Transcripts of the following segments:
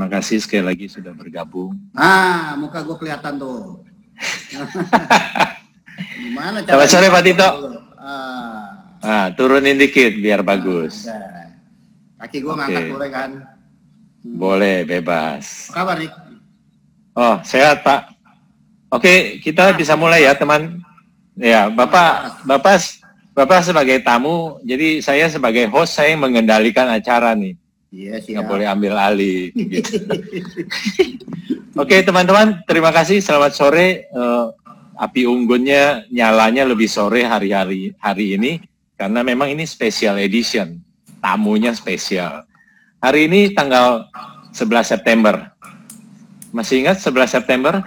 Terima kasih sekali lagi sudah bergabung. Ah, muka gue kelihatan tuh. Gimana cara? Selamat sore Pak Tito. Ah. ah, turunin dikit biar bagus. Ah, Kaki gue okay. ngangkat boleh kan? Hmm. Boleh, bebas. Apa kabar, Rik? Oh, sehat, Pak. Oke, kita bisa mulai ya, teman. Ya, Bapak, Bapak, Bapak sebagai tamu, jadi saya sebagai host saya yang mengendalikan acara nih. Iya sih. Nggak boleh ambil alih. Gitu. Oke, teman-teman, terima kasih. Selamat sore. Uh, api unggunnya nyalanya lebih sore hari-hari hari ini karena memang ini special edition. Tamunya spesial. Hari ini tanggal 11 September. Masih ingat 11 September?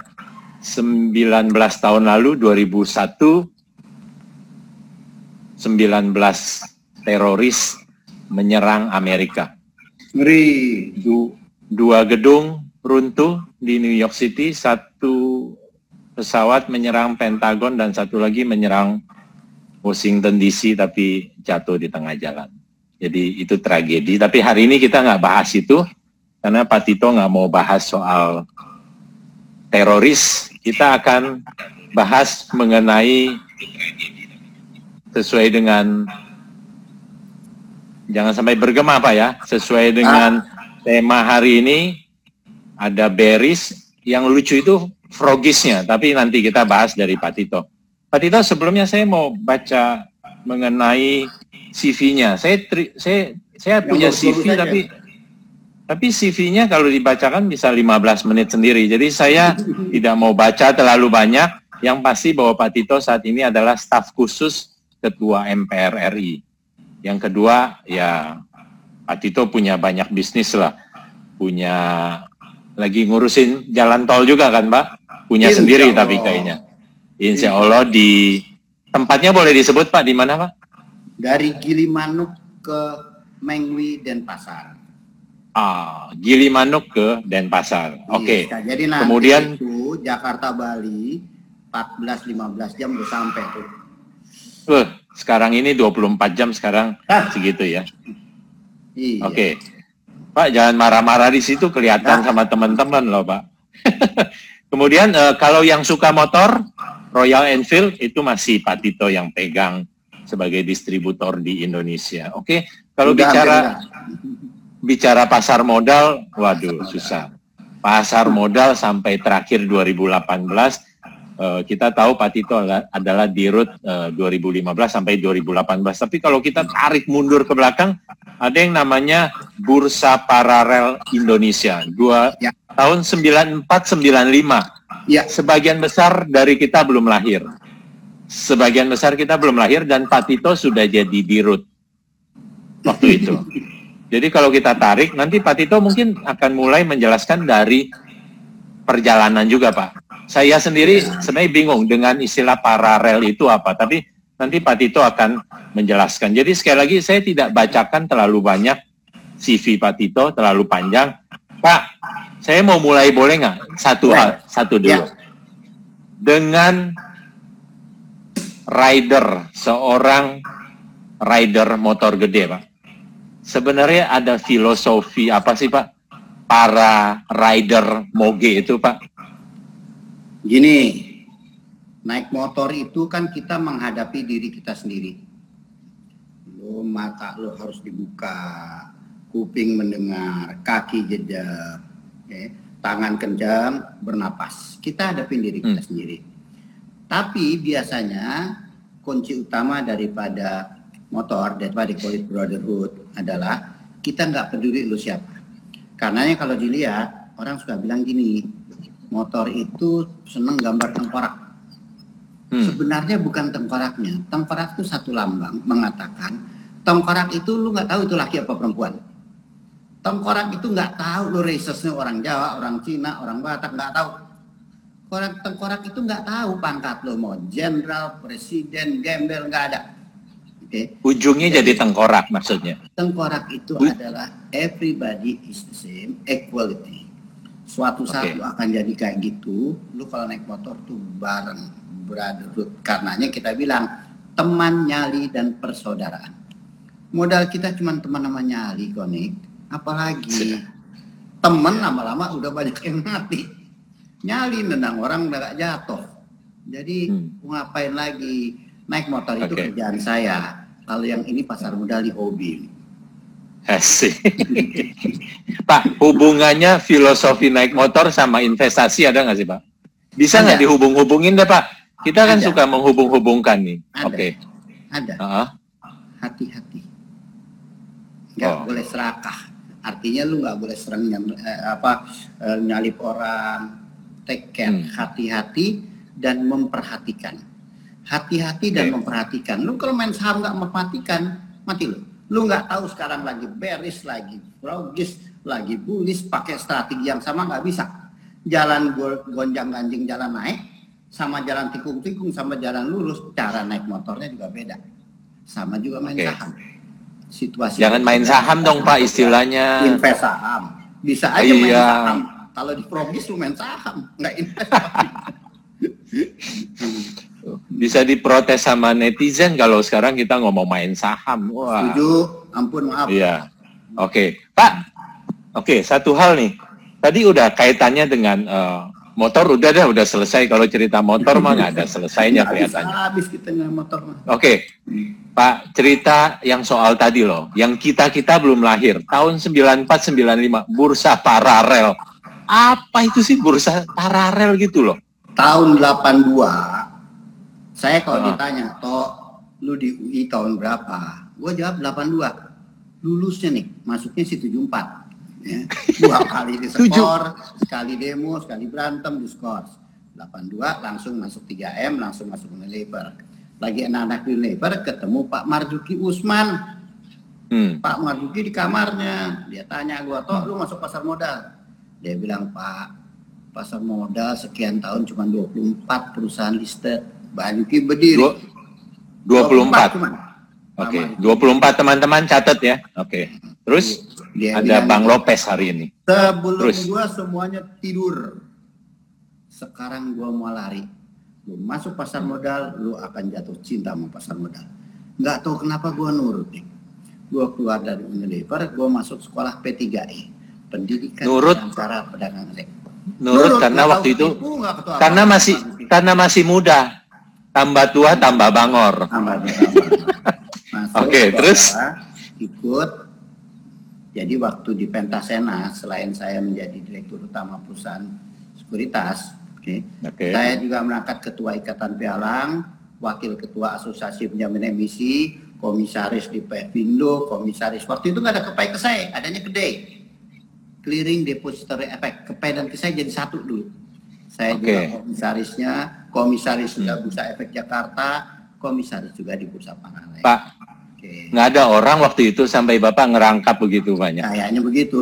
19 tahun lalu 2001 19 teroris menyerang Amerika. Ngeri. Du, dua gedung runtuh di New York City, satu pesawat menyerang Pentagon dan satu lagi menyerang Washington DC tapi jatuh di tengah jalan. Jadi itu tragedi. Tapi hari ini kita nggak bahas itu karena Pak Tito nggak mau bahas soal teroris. Kita akan bahas mengenai sesuai dengan jangan sampai bergema Pak ya. Sesuai dengan tema hari ini ada beris yang lucu itu frogisnya. Tapi nanti kita bahas dari Pak Tito. Pak Tito sebelumnya saya mau baca mengenai CV-nya. Saya tri, saya saya yang punya CV saja. tapi tapi CV-nya kalau dibacakan bisa 15 menit sendiri. Jadi saya tidak mau baca terlalu banyak. Yang pasti bahwa Pak Tito saat ini adalah staf khusus Ketua MPR RI. Yang kedua ya Pak Tito punya banyak bisnis lah. Punya lagi ngurusin jalan tol juga kan Pak? Punya Insya sendiri Allah. tapi kayaknya. Insya Allah di tempatnya boleh disebut Pak di mana Pak? dari Gilimanuk ke Mengwi Denpasar. Ah, Gilimanuk ke Denpasar. Iya, Oke. Okay. Iya, jadi nanti Kemudian itu Jakarta Bali 14-15 jam udah sampai tuh. Uh, sekarang ini 24 jam sekarang ah. segitu ya. Iya. Oke. Okay. Pak jangan marah-marah di situ kelihatan nah. sama teman-teman loh, Pak. Kemudian uh, kalau yang suka motor Royal Enfield itu masih Pak Tito yang pegang sebagai distributor di Indonesia. Oke, okay? kalau Udah, bicara bicara pasar modal, waduh susah. Pasar modal sampai terakhir 2018 uh, eh, kita tahu Pak Tito adalah di root uh, 2015 sampai 2018. Tapi kalau kita tarik mundur ke belakang, ada yang namanya Bursa Paralel Indonesia dua ya. tahun 94 95. Ya. Sebagian besar dari kita belum lahir sebagian besar kita belum lahir dan Pak Tito sudah jadi dirut waktu itu. Jadi kalau kita tarik, nanti Pak Tito mungkin akan mulai menjelaskan dari perjalanan juga Pak. Saya sendiri sebenarnya bingung dengan istilah paralel itu apa, tapi nanti Pak Tito akan menjelaskan. Jadi sekali lagi saya tidak bacakan terlalu banyak CV Pak Tito, terlalu panjang. Pak, saya mau mulai boleh nggak? Satu hal, satu dulu. Ya. Dengan rider, seorang rider motor gede, Pak. Sebenarnya ada filosofi apa sih, Pak? Para rider moge itu, Pak? Gini, naik motor itu kan kita menghadapi diri kita sendiri. Lo mata lo harus dibuka, kuping mendengar, kaki jeda, okay. tangan kencang, bernapas. Kita hadapi diri kita hmm. sendiri tapi biasanya kunci utama daripada motor, daripada College Brotherhood adalah kita nggak peduli lu siapa. Karena kalau dilihat orang suka bilang gini, motor itu seneng gambar tengkorak. Hmm. Sebenarnya bukan tengkoraknya. Tengkorak itu satu lambang mengatakan tengkorak itu lu nggak tahu itu laki apa perempuan. Tengkorak itu nggak tahu lu racesnya orang Jawa, orang Cina, orang Batak nggak tahu Orang tengkorak itu nggak tahu pangkat lo mau jenderal, presiden, gembel nggak ada. Oke. Okay? Ujungnya jadi, jadi tengkorak maksudnya. Tengkorak itu U adalah everybody is the same, equality. Suatu saat okay. lo akan jadi kayak gitu, lo kalau naik motor tuh bareng brotherhood. Karenanya kita bilang teman nyali dan persaudaraan. Modal kita cuma teman nama nyali konik, apalagi temen lama-lama udah banyak yang mati nyali nendang orang udah gak jatuh jadi hmm. ngapain lagi naik motor itu okay. kerjaan saya kalau yang ini pasar modal di hobi Asik. Pak, hubungannya filosofi naik motor sama investasi ada nggak sih Pak? Bisa nggak dihubung-hubungin deh Pak? Kita kan ada. suka menghubung-hubungkan nih. Oke. Okay. Ada. Uh -huh. Hati-hati. Nggak oh. boleh serakah. Artinya lu nggak boleh serang eh, apa eh, nyalip orang. Take care. Hmm. Hati-hati dan memperhatikan. Hati-hati okay. dan memperhatikan. Lu kalau main saham nggak memperhatikan, mati lu Lu nggak tahu sekarang lagi beris, lagi progis, lagi bullish, pakai strategi yang sama nggak bisa. Jalan gonjang ganjing jalan naik, sama jalan tikung-tikung, sama jalan lurus, cara naik motornya juga beda. Sama juga main okay. saham. Situasi. Jangan main saham dong Pak istilahnya. Invest saham. Bisa aja iya. main saham. Kalau di progis lu main saham, nggak invest. bisa diprotes sama netizen kalau sekarang kita ngomong main saham. Wah. Setuju, ampun maaf. Iya. Oke, okay. Pak. Oke, okay, satu hal nih. Tadi udah kaitannya dengan uh, motor udah dah udah selesai kalau cerita motor mah nggak ada selesainya kelihatannya. Habis kita motor mah. Oke. Okay. Pak, cerita yang soal tadi loh, yang kita-kita belum lahir, tahun 94 95 bursa paralel. Apa itu sih bursa paralel gitu loh? Tahun 82 saya kalau uh. ditanya, toh lu di UI tahun berapa? Gue jawab 82. Lulusnya nih, masuknya si 74. Ya. Dua kali di skor, sekali demo, sekali berantem di skor. 82 langsung masuk 3M, langsung masuk Unilever. Lagi anak-anak Unilever ketemu Pak Marzuki Usman. Hmm. Pak Marzuki di kamarnya, dia tanya gue, toh lu masuk pasar modal? Dia bilang, Pak, pasar modal sekian tahun cuma 24 perusahaan listed Banyuki berdiri. Dua, 24. Oke, okay. 24 teman-teman catat ya. Oke. Okay. Terus Dia ada Bang Lopez hari ini. Sebelum Terus. gua semuanya tidur. Sekarang gua mau lari. Lu masuk pasar modal, lu akan jatuh cinta sama pasar modal. Nggak tahu kenapa gua nurut nih. Gua keluar dari Unilever, gua masuk sekolah P3E. Pendidikan nurut antara pedagang Nurut, nurut karena waktu itu karena masih karena masih muda tambah tua tambah bangor. Tambah Oke, okay, terus ikut. Jadi waktu di Pentasena, selain saya menjadi direktur utama perusahaan sekuritas, oke, okay, okay. saya juga mengangkat ketua Ikatan Pialang, wakil ketua Asosiasi Penjamin Emisi, komisaris di Pevindo, komisaris waktu itu nggak ada kepai ke saya, adanya gede. Clearing Depository Effect, kepai dan ke saya jadi satu dulu. Saya okay. juga komisarisnya, komisaris juga. Bursa Efek Jakarta, komisaris juga di Bursa Paralel. Pak, nggak ada orang waktu itu sampai Bapak ngerangkap begitu banyak? Kayaknya begitu.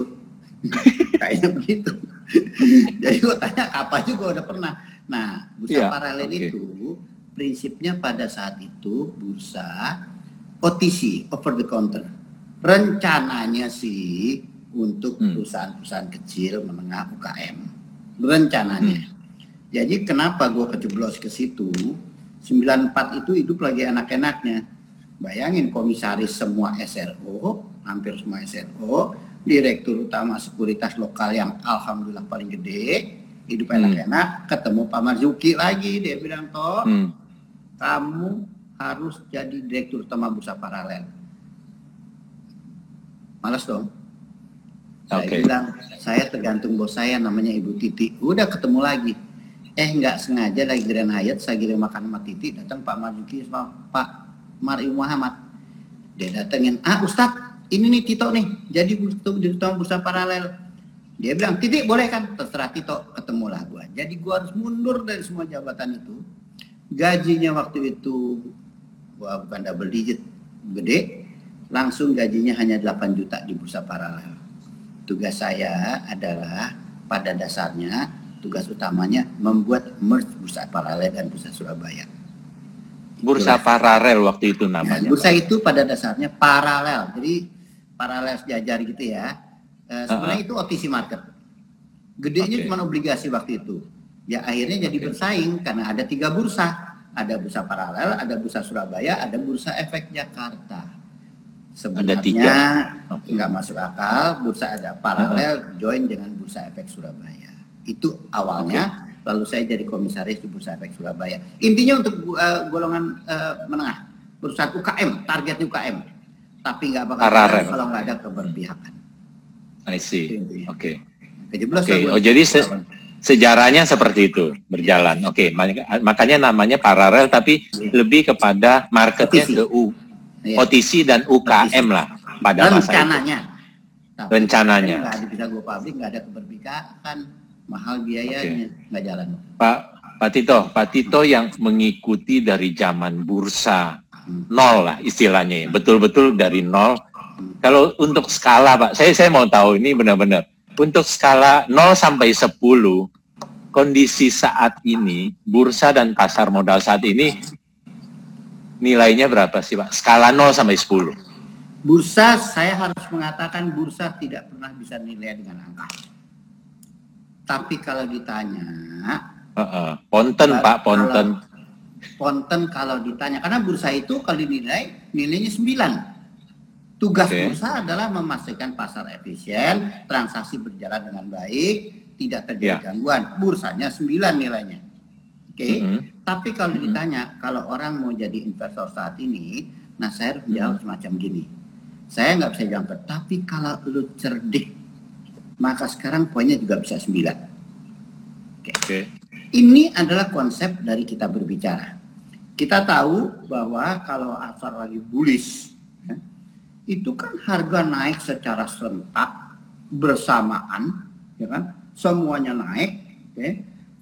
Kayaknya begitu. Jadi gue tanya apa juga udah pernah. Nah, bursa yeah, paralel okay. itu prinsipnya pada saat itu bursa OTC, over the counter. Rencananya sih untuk hmm. perusahaan-perusahaan kecil menengah UKM. Rencananya. Hmm. Jadi kenapa gue keceblos ke situ? 94 itu hidup lagi enak-enaknya. Bayangin komisaris semua SRO, hampir semua SRO, direktur utama sekuritas lokal yang alhamdulillah paling gede, hidup hmm. enak-enak, hmm. ketemu Pak Marzuki lagi, dia bilang, toh hmm. kamu harus jadi direktur utama bursa paralel. Malas dong. Saya okay. bilang, saya tergantung bos saya namanya Ibu Titi. Udah ketemu lagi eh nggak sengaja lagi Grand Hyatt saya giring makan sama Titi datang Pak Marzuki sama Pak Mario Muhammad. Dia datengin ah Ustadz ini nih Tito nih jadi di utama bursa paralel. Dia bilang Titi boleh kan? Terserah Tito ketemulah gua jadi gua harus mundur dari semua jabatan itu. Gajinya waktu itu gua bukan double digit gede. Langsung gajinya hanya 8 juta di bursa paralel. Tugas saya adalah pada dasarnya tugas utamanya membuat merge bursa paralel dan bursa Surabaya. Bursa Itulah. paralel waktu itu namanya. Nah, bursa itu pada dasarnya paralel, jadi paralel sejajar gitu ya. E, sebenarnya uh -huh. itu OTC market. Gedenya okay. cuma obligasi waktu itu. Ya akhirnya jadi okay. bersaing karena ada tiga bursa. Ada bursa paralel, ada bursa Surabaya, ada bursa efek Jakarta. Sebenarnya nggak masuk akal, bursa ada paralel join dengan bursa efek Surabaya. Itu awalnya, okay. lalu saya jadi komisaris di bursa efek Surabaya. Intinya untuk uh, golongan uh, menengah, bursa UKM, target UKM. Tapi nggak bakal paralel kalau nggak ada keberpihakan. I see. Oke. Okay. Okay. Oh jadi se sejarahnya seperti itu berjalan. Oke, okay. makanya namanya paralel tapi lebih kepada marketnya ke U Iya. OTC dan UKM lah pada masa rencananya. Tapi rencananya. Nggak ada bisa go public, nggak ada keberpihakan, mahal biayanya, nggak okay. jalan. Pak Pak Tito, Pak Tito yang mengikuti dari zaman bursa hmm. nol lah istilahnya, ya. betul-betul dari nol. Hmm. Kalau untuk skala Pak, saya saya mau tahu ini benar-benar untuk skala 0 sampai 10 kondisi saat ini bursa dan pasar modal saat ini nilainya berapa sih Pak? Skala 0 sampai 10. Bursa, saya harus mengatakan bursa tidak pernah bisa nilai dengan angka. Tapi kalau ditanya... Uh, uh, ponten Pak, ponten. Kalau, ponten kalau ditanya, karena bursa itu kalau dinilai, nilainya 9. Tugas okay. bursa adalah memastikan pasar efisien, transaksi berjalan dengan baik, tidak terjadi yeah. gangguan. Bursanya 9 nilainya. Oke, okay? mm -hmm. tapi kalau ditanya kalau orang mau jadi investor saat ini, nah saya harus menjawab semacam gini. Saya nggak bisa jawab, tapi kalau lu cerdik, maka sekarang poinnya juga bisa sembilan. Oke. Okay. Okay. Ini adalah konsep dari kita berbicara. Kita tahu bahwa kalau asal lagi bullish, ya, itu kan harga naik secara serentak bersamaan, ya kan? Semuanya naik, oke? Okay?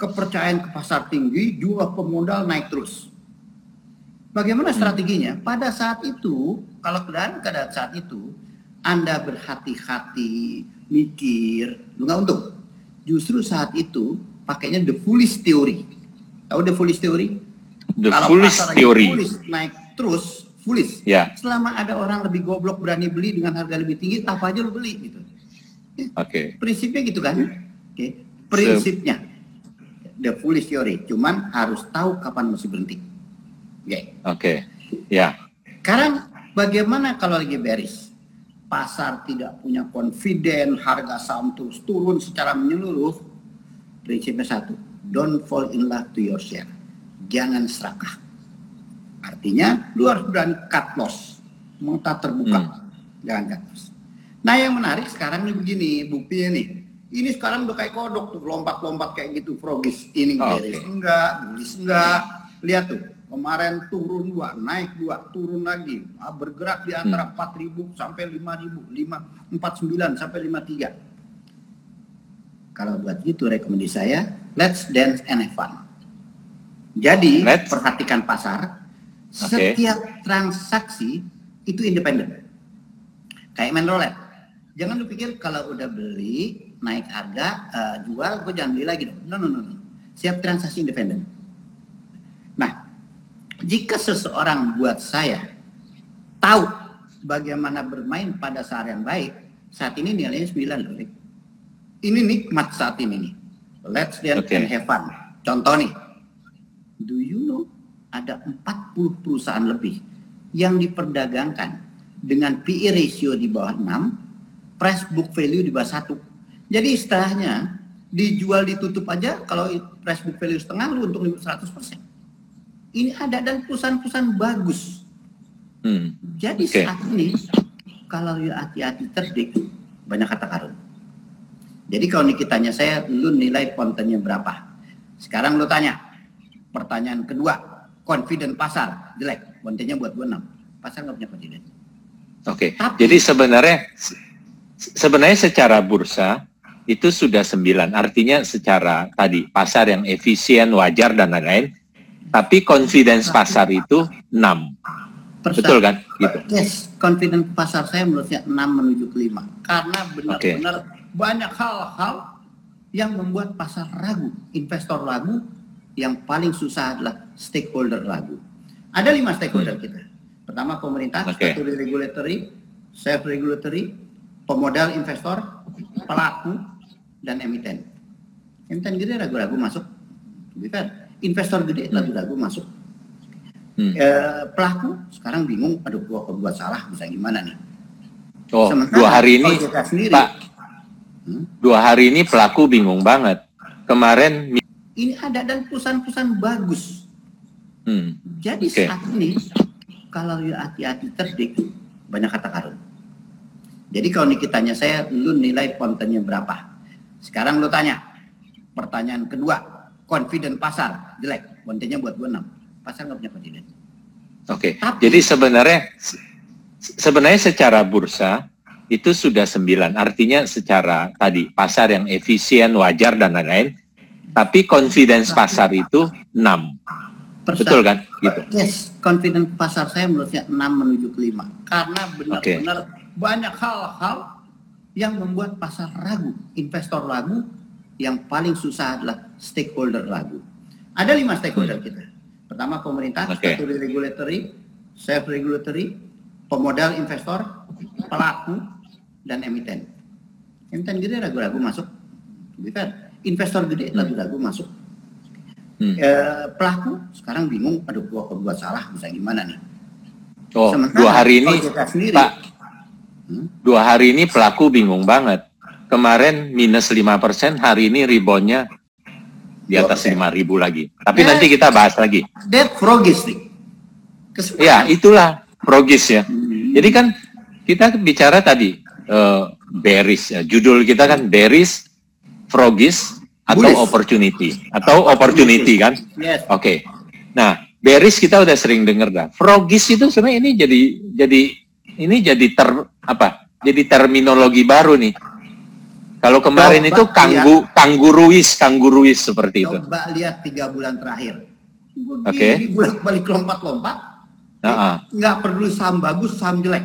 kepercayaan ke pasar tinggi, jumlah pemodal naik terus. Bagaimana strateginya? Pada saat itu, kalau keadaan keadaan saat itu, Anda berhati-hati, mikir, lu nggak untung. Justru saat itu pakainya the foolish theory. Tahu the foolish theory? The kalau foolish theory. Foolish naik terus, foolish. Yeah. Selama ada orang lebih goblok berani beli dengan harga lebih tinggi, apa aja lu beli gitu. Oke. Okay. Prinsipnya gitu kan? Oke. Okay. Prinsipnya the foolish theory. Cuman harus tahu kapan mesti berhenti. Oke. Okay. Oke. Okay. Ya. Sekarang bagaimana kalau lagi bearish? Pasar tidak punya confident, harga saham terus turun secara menyeluruh. Prinsipnya satu, don't fall in love to your share. Jangan serakah. Artinya, lu harus berani cut loss. Mau tak terbuka. Hmm. Jangan cut loss. Nah yang menarik sekarang nih begini, buktinya nih ini sekarang udah kayak kodok tuh, lompat-lompat kayak gitu, frogis. Ini oh, okay. enggak, beres enggak. Lihat tuh, kemarin turun dua, naik dua, turun lagi. Ah, bergerak di antara hmm. 4.000 sampai 5.000, 5, 49 sampai 53. Kalau buat gitu rekomendasi saya, let's dance and have fun. Jadi, let's. perhatikan pasar, okay. setiap transaksi itu independen. Kayak main roulette. Jangan lu pikir kalau udah beli, naik harga uh, jual gue jangan beli lagi dong no no no, no. siap transaksi independen jika seseorang buat saya tahu bagaimana bermain pada saat yang baik saat ini nilainya 9 loh ini nikmat saat ini nih. Let's dance okay. and have fun. Contoh nih. Do you know ada 40 perusahaan lebih yang diperdagangkan dengan PE ratio di bawah 6 price book value di bawah 1 jadi istilahnya dijual ditutup aja kalau price book value setengah lu untuk 100%. Ini ada dan perusahaan-perusahaan bagus. Hmm. Jadi okay. saat ini kalau you hati-hati terdik banyak kata karun. Jadi kalau kita tanya saya, lu nilai kontennya berapa? Sekarang lu tanya, pertanyaan kedua, confident pasar jelek, kontennya buat gue 6. Pasar nggak punya confident. Oke. Okay. Jadi sebenarnya sebenarnya secara bursa itu sudah sembilan. Artinya secara tadi pasar yang efisien, wajar dan lain-lain. Tapi confidence pasar itu enam. Betul kan? Gitu. Yes, confidence pasar saya menurutnya enam menuju ke lima. Karena benar-benar okay. banyak hal-hal yang membuat pasar ragu, investor ragu, yang paling susah adalah stakeholder ragu. Ada lima stakeholder hmm. kita. Pertama pemerintah, okay. regulatory, self regulatory, pemodal investor, pelaku, dan emiten. Emiten gede ragu-ragu masuk. Bukan. Investor gede hmm. ragu-ragu masuk. Hmm. E, pelaku sekarang bingung, aduh gua kalau buat salah bisa gimana nih? Oh, Sementara dua hari ini, sendiri, Pak, hmm? dua hari ini pelaku bingung banget. Kemarin ini ada dan perusahaan-perusahaan bagus. Hmm. Jadi okay. saat ini kalau hati-hati terdik banyak kata karun. Jadi kalau tanya saya, lu nilai kontennya berapa? Sekarang lu tanya, pertanyaan kedua, confident pasar jelek, kontennya buat gue 6. Pasar nggak punya confident. Oke. Okay. Jadi sebenarnya sebenarnya secara bursa itu sudah sembilan. Artinya secara tadi pasar yang efisien, wajar dan lain-lain. Tapi confidence pasar itu enam. Betul kan? Gitu. Yes, confidence pasar saya menurutnya enam menuju ke lima. Karena benar-benar okay. banyak hal-hal yang membuat pasar ragu, investor ragu, yang paling susah adalah stakeholder ragu. Ada lima stakeholder hmm. kita. Pertama pemerintah, okay. satu regulatory, self regulatory, pemodal investor, pelaku, dan emiten. Emiten gede ragu-ragu masuk. Investor gede ragu-ragu masuk. Hmm. E, pelaku sekarang bingung, aduh gua kalau buat salah bisa gimana nih? Oh, Sementara dua hari ini, sendiri, Pak, hmm? dua hari ini pelaku bingung banget. Kemarin minus lima persen, hari ini reboundnya di atas lima ribu lagi. Tapi nanti kita bahas lagi. That frogis nih. Ya, itulah progis ya. Hmm. Jadi kan kita bicara tadi uh, bearish ya. Judul kita kan bearish, frogis atau Bullish. opportunity atau opportunity kan? Yes. Oke. Okay. Nah, bearish kita udah sering dengar dah. Frogis itu sebenarnya ini jadi jadi ini jadi ter apa? Jadi terminologi baru nih. Kalau kemarin Coba itu kanggu lihat, kangguruis kangguruis seperti Coba itu. Coba lihat tiga bulan terakhir. Oke. Okay. Balik lompat-lompat Uh-uh. Nggak perlu saham bagus, saham jelek.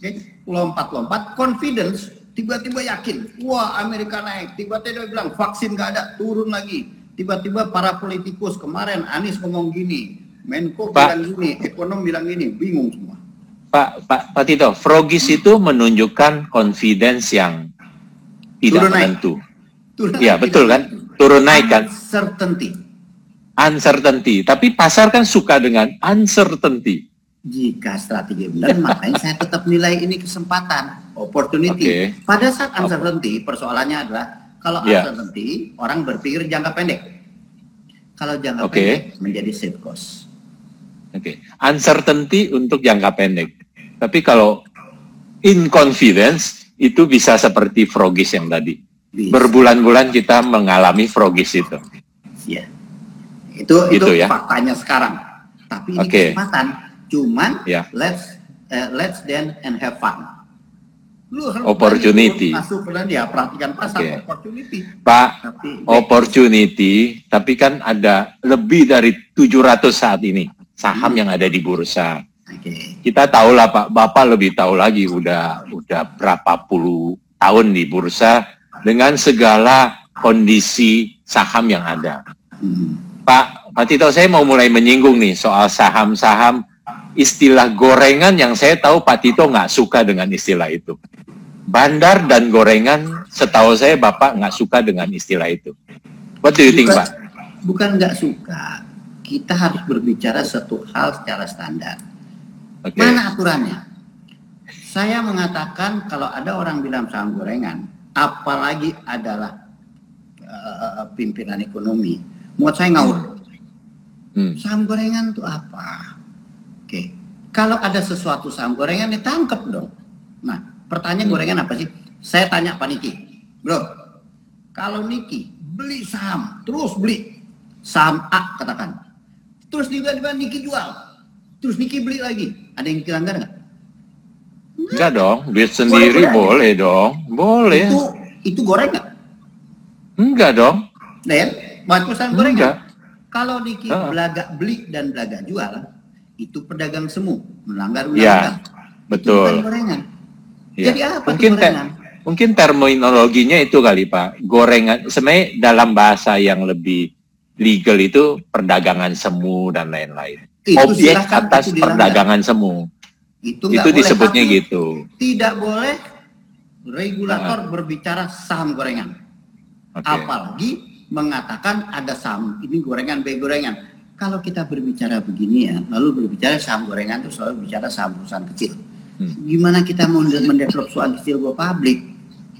Okay? Lompat-lompat, confidence, tiba-tiba yakin, wah Amerika naik, tiba-tiba bilang vaksin nggak ada, turun lagi. Tiba-tiba para politikus kemarin Anies ngomong gini, Menko Pak, bilang gini, ekonom bilang gini, bingung semua. Pak Pak Pak Tito, Frogis itu menunjukkan confidence yang tidak turun menentu. Iya betul kan? Turun naik kan? Certainty uncertainty. Tapi pasar kan suka dengan uncertainty. Jika strategi benar, makanya saya tetap nilai ini kesempatan, opportunity. Okay. Pada saat uncertainty, persoalannya adalah kalau yeah. uncertainty, orang berpikir jangka pendek. Kalau jangka okay. pendek, menjadi safe cost. Oke, okay. uncertainty untuk jangka pendek. Tapi kalau in confidence, itu bisa seperti frogis yang tadi. Berbulan-bulan kita mengalami frogis itu. Yeah. Itu gitu itu ya? faktanya sekarang. Tapi ini okay. kesempatan. Cuman yeah. let's uh, let's then and have fun. Lu harus opportunity. Masuk ya perhatikan pasar okay. opportunity. Pak, tapi, opportunity, tapi kan ada lebih dari 700 saat ini saham hmm. yang ada di bursa. Okay. Kita tahu lah Pak, Bapak lebih tahu lagi udah udah berapa puluh tahun di bursa dengan segala kondisi saham yang ada. Hmm. Pak, Pak Tito, saya mau mulai menyinggung nih soal saham-saham istilah gorengan yang saya tahu Pak Tito nggak suka dengan istilah itu. Bandar dan gorengan, setahu saya Bapak nggak suka dengan istilah itu. What do you think, Pak? Bukan nggak suka. Kita harus berbicara satu hal secara standar. Okay. Mana aturannya? Saya mengatakan kalau ada orang bilang saham gorengan, apalagi adalah uh, pimpinan ekonomi, Muat saya ngawur. Hmm. Saham gorengan itu apa? Oke. Okay. Kalau ada sesuatu saham gorengan ditangkap dong. Nah, pertanyaan hmm. gorengan apa sih? Saya tanya Pak Niki. Bro, kalau Niki beli saham, terus beli saham A katakan. Terus tiba-tiba Niki jual. Terus Niki beli lagi. Ada yang dilanggar nggak? Enggak dong, duit sendiri boleh, boleh dong. Boleh. Itu itu goreng nggak? Enggak dong. Nah, ya? Bungkusan gorengan. Kalau Niki uh. belaga beli dan belaga jual, itu pedagang semu, melanggar undang-undang. Ya, betul. gorengan. Ya. Jadi apa mungkin gorengan? mungkin terminologinya itu kali Pak. Gorengan sebenarnya dalam bahasa yang lebih legal itu perdagangan semu dan lain-lain. Objek atas itu perdagangan semu. Itu, itu disebutnya boleh, gitu. Tidak boleh regulator uh. berbicara saham gorengan. Okay. Apalagi mengatakan ada saham ini gorengan B gorengan. kalau kita berbicara begini ya, lalu berbicara saham gorengan itu selalu bicara saham perusahaan kecil. Hmm. Gimana kita mau mendevelop perusahaan kecil go publik?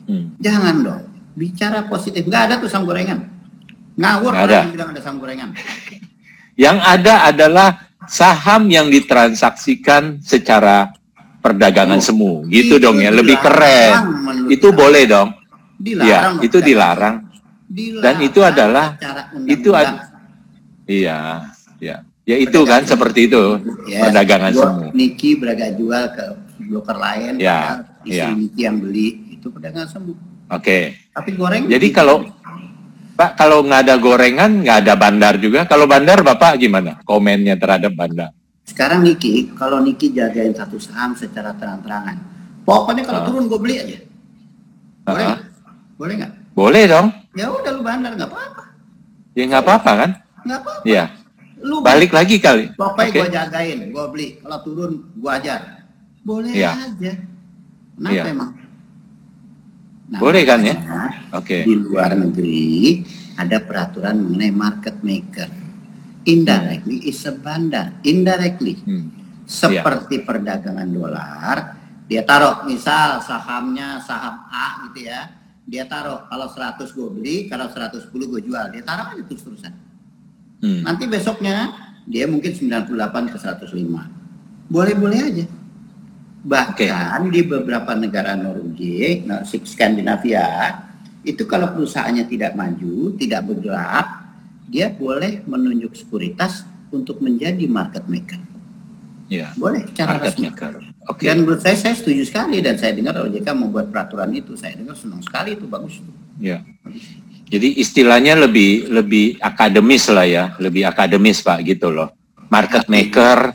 Hmm. Jangan dong. Bicara positif. Gak ada tuh saham gorengan. Ngawur yang bilang ada saham gorengan. Yang ada adalah saham yang ditransaksikan secara perdagangan oh, semu. Gitu dong ya, lebih keren. Itu boleh dong. Dilarang. Ya, itu dilarang Dilarang Dan itu adalah itu ad, iya, ya. Ya itu kan seperti itu ya, perdagangan semu. Niki beragak jual ke broker lain, ya, istri ya. Niki yang beli itu perdagangan semu. Oke. Okay. Tapi goreng. Jadi kalau Pak kalau nggak ada gorengan nggak ada bandar juga. Kalau bandar Bapak gimana komennya terhadap bandar? Sekarang Niki, kalau Niki jagain satu saham secara terang-terangan, pokoknya kalau uh. turun gue beli aja. Boleh? Uh -huh. Boleh nggak? Boleh dong. Ya udah lu bandar nggak apa-apa. Ya nggak apa-apa kan? Nggak apa-apa. Iya. Lu balik lagi kali. Pokoknya okay. gua jagain, gua beli. Kalau turun gua ajar. Boleh ya. aja. Kenapa ya. emang? Nah, Boleh kan ya? Oke. Okay. Di luar negeri ada peraturan mengenai market maker. Indirectly is a bandar. Indirectly. Hmm. Seperti ya. perdagangan dolar, dia taruh misal sahamnya saham A gitu ya dia taruh kalau 100 gue beli kalau 110 gue jual dia taruh aja terus terusan hmm. nanti besoknya dia mungkin 98 ke 105 boleh boleh aja bahkan okay. di beberapa negara Norwegia nah, Skandinavia itu kalau perusahaannya tidak maju tidak bergerak dia boleh menunjuk sekuritas untuk menjadi market maker Ya. Boleh cara resmi. Okay. Dan menurut saya saya setuju sekali dan saya dengar OJK membuat peraturan itu. Saya dengar senang sekali itu bagus. Ya. Jadi istilahnya lebih lebih akademis lah ya, lebih akademis Pak gitu loh. Market maker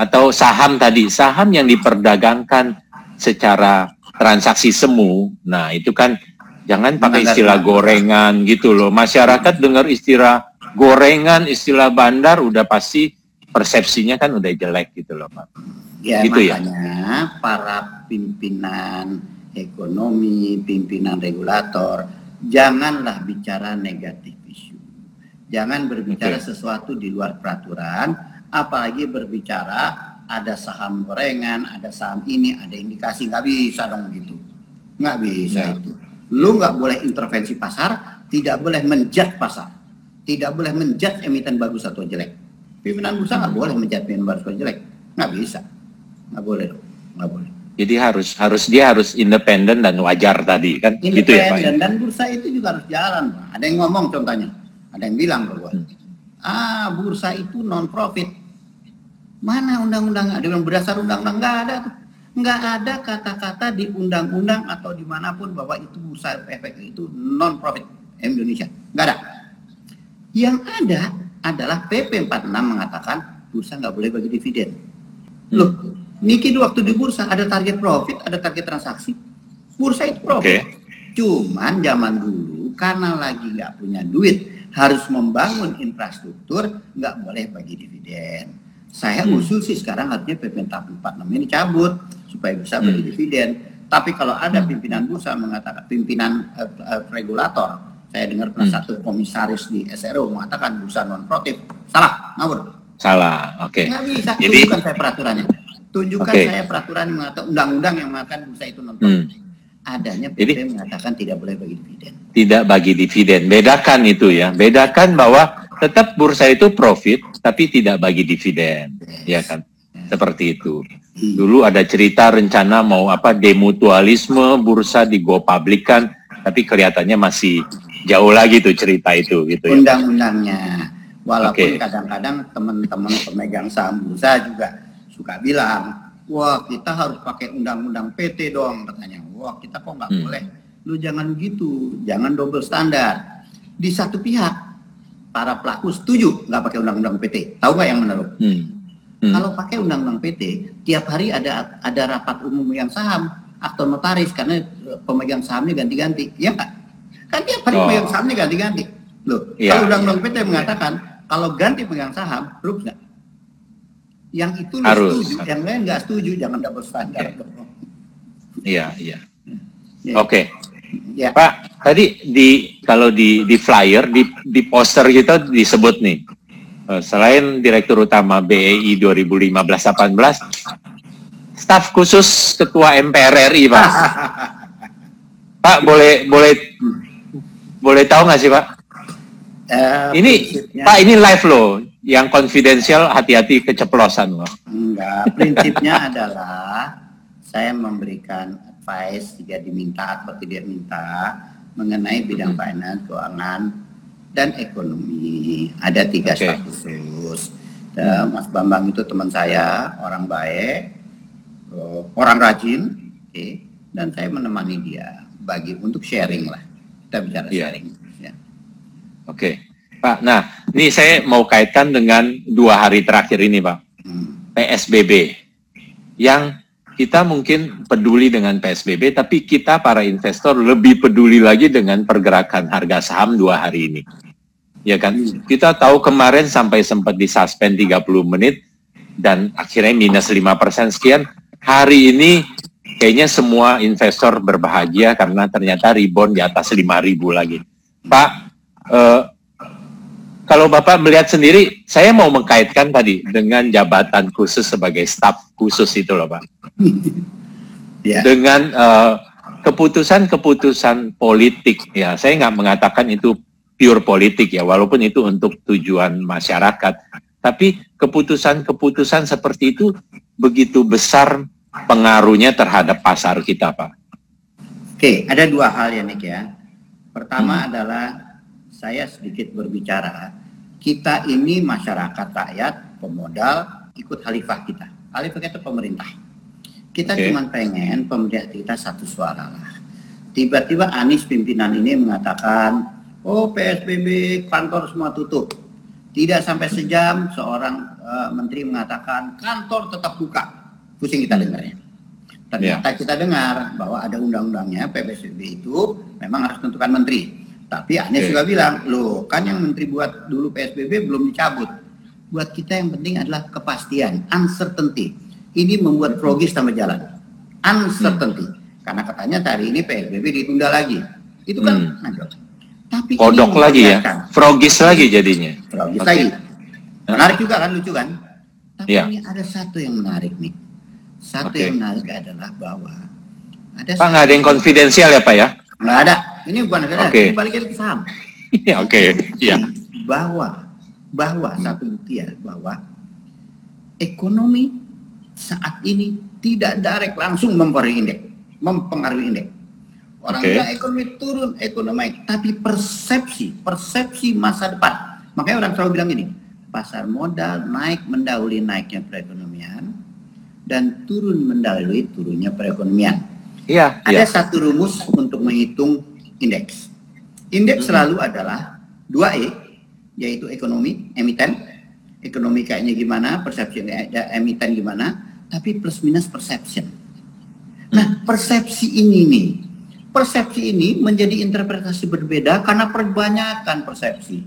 atau saham tadi, saham yang diperdagangkan secara transaksi semu. Nah, itu kan jangan pakai istilah gorengan gitu loh. Masyarakat dengar istilah gorengan, istilah bandar udah pasti persepsinya kan udah jelek gitu loh Pak. Ya gitu ya? makanya ya? para pimpinan ekonomi, pimpinan regulator, janganlah bicara negatif isu. Jangan berbicara okay. sesuatu di luar peraturan, apalagi berbicara ada saham gorengan, ada saham ini, ada indikasi, nggak bisa dong gitu. Nggak bisa ya. itu. Lu nggak boleh intervensi pasar, tidak boleh menjat pasar. Tidak boleh menjat emiten bagus atau jelek Pimpinan bursa nggak boleh menjadi pimpinan bursa jelek, nggak bisa, nggak boleh, nggak boleh. Jadi harus harus dia harus independen dan wajar tadi kan, independen gitu ya Pak. Ya? dan bursa itu juga harus jalan. Pak. Ada yang ngomong contohnya, ada yang bilang ke gue, hmm. Ah bursa itu non profit. Mana undang-undang? Ada yang berdasar undang-undang nggak ada tuh. Nggak ada kata-kata di undang-undang atau di mana pun bahwa itu bursa efek itu non profit Indonesia. Nggak ada. Yang ada adalah PP 46 mengatakan bursa nggak boleh bagi dividen. Loh, Niki waktu di bursa ada target profit, ada target transaksi. Bursa itu profit. Okay. Cuman zaman dulu karena lagi nggak punya duit, harus membangun infrastruktur, nggak boleh bagi dividen. Saya hmm. usul sih sekarang artinya PP 46 ini cabut supaya bisa bagi hmm. dividen. Tapi kalau ada hmm. pimpinan bursa mengatakan pimpinan uh, uh, regulator saya dengar pernah hmm. satu komisaris di SRO mengatakan bursa non profit. Salah, ngawur. Salah, oke. Okay. Nggak bisa, Jadi, tunjukkan saya peraturannya. Tunjukkan okay. saya peraturan yang mengatakan undang-undang yang mengatakan bursa itu non profit. Hmm. Adanya PP Jadi, mengatakan tidak boleh bagi dividen. Tidak bagi dividen. Bedakan itu ya. Bedakan bahwa tetap bursa itu profit tapi tidak bagi dividen. Yes. Ya kan? Yes. Seperti itu. Hmm. Dulu ada cerita rencana mau apa demutualisme bursa di go publikan tapi kelihatannya masih jauh lagi tuh cerita itu gitu ya. Undang-undangnya. Walaupun kadang-kadang okay. teman-teman pemegang saham bursa juga suka bilang, wah kita harus pakai undang-undang PT dong katanya. Wah kita kok nggak hmm. boleh. Lu jangan gitu, jangan double standar. Di satu pihak para pelaku setuju nggak pakai undang-undang PT. Tahu nggak yang menaruh? Hmm. Hmm. Kalau pakai undang-undang PT, tiap hari ada ada rapat umum yang saham atau notaris karena pemegang sahamnya ganti-ganti, ya nggak? Kan tiap hari oh. pegang sahamnya ganti-ganti. Loh, ya, kalau undang-undang PT mengatakan kalau ganti pegang saham, rugi nggak? Yang itu harus, setuju, harus. yang lain nggak setuju, jangan double standar. Iya, iya. Ya. Oke. Okay. Ya. Pak, tadi di kalau di di flyer di di poster kita disebut nih uh, selain Direktur Utama BEI 2015-18, staf khusus Ketua MPR RI, Pak. Pak, boleh boleh boleh tahu nggak sih, Pak? Uh, ini Pak ini live loh, yang konfidensial hati-hati keceplosan loh. Enggak, prinsipnya adalah saya memberikan advice jika diminta atau tidak minta mengenai bidang hmm. finance, keuangan, dan ekonomi. Ada tiga okay. status. Dan Mas Bambang itu teman saya, orang baik, eh, orang rajin, okay, dan saya menemani dia bagi untuk sharing lah. Kita bicara yeah. sharing. Ya. Oke, okay. Pak. Nah, ini saya mau kaitkan dengan dua hari terakhir ini, Pak. Hmm. PSBB yang kita mungkin peduli dengan PSBB, tapi kita para investor lebih peduli lagi dengan pergerakan harga saham dua hari ini. Ya kan? Kita tahu kemarin sampai sempat disuspend 30 menit dan akhirnya minus 5% sekian. Hari ini kayaknya semua investor berbahagia karena ternyata rebound di atas 5.000 lagi. Pak, eh, kalau Bapak melihat sendiri, saya mau mengkaitkan tadi dengan jabatan khusus sebagai staf khusus itu loh Pak. yeah. Dengan keputusan keputusan-keputusan politik, ya saya nggak mengatakan itu pure politik ya, walaupun itu untuk tujuan masyarakat. Tapi keputusan-keputusan seperti itu begitu besar pengaruhnya terhadap pasar kita Pak. Oke, ada dua hal ya Nick ya. Pertama hmm. adalah saya sedikit berbicara kita ini masyarakat rakyat, pemodal, ikut khalifah kita. Khalifah kita pemerintah. Kita okay. cuma pengen pemerintah kita satu suara lah. Tiba-tiba Anies pimpinan ini mengatakan, oh PSBB kantor semua tutup. Tidak sampai sejam seorang uh, menteri mengatakan kantor tetap buka. Pusing kita dengarnya. Ternyata yeah. kita dengar bahwa ada undang-undangnya PSBB itu memang harus tentukan menteri. Tapi Anies juga bilang, loh kan yang menteri buat dulu PSBB belum dicabut. Buat kita yang penting adalah kepastian, uncertainty. Ini membuat progis tambah jalan. Uncertainty. Hmm. Karena katanya hari ini PSBB ditunda lagi. Itu kan hmm. Tapi kodok lagi ya, frogis lagi jadinya. Frogis okay. lagi. Menarik juga kan, lucu kan? Tapi yeah. ini ada satu yang menarik nih. Satu okay. yang menarik adalah bahwa ada Pak nggak ada yang konfidensial ya Pak ya? Nggak ada. Ini bukan negara. Okay. Ini balik ke saham. Iya, oke. Iya. Bahwa bahwa hmm. satu bukti ya bahwa ekonomi saat ini tidak direct langsung mempengaruhi indeks, mempengaruhi indeks. Orang okay. bilang ekonomi turun, ekonomi tapi persepsi, persepsi masa depan. Makanya orang selalu bilang ini, pasar modal naik mendahului naiknya perekonomian dan turun mendahului turunnya perekonomian. Iya. Ada ya. satu rumus untuk menghitung indeks. Indeks hmm. selalu adalah 2E, yaitu ekonomi, emiten, ekonomi kayaknya gimana, persepsi emiten gimana, tapi plus minus perception. Nah, persepsi ini nih, persepsi ini menjadi interpretasi berbeda karena perbanyakan persepsi.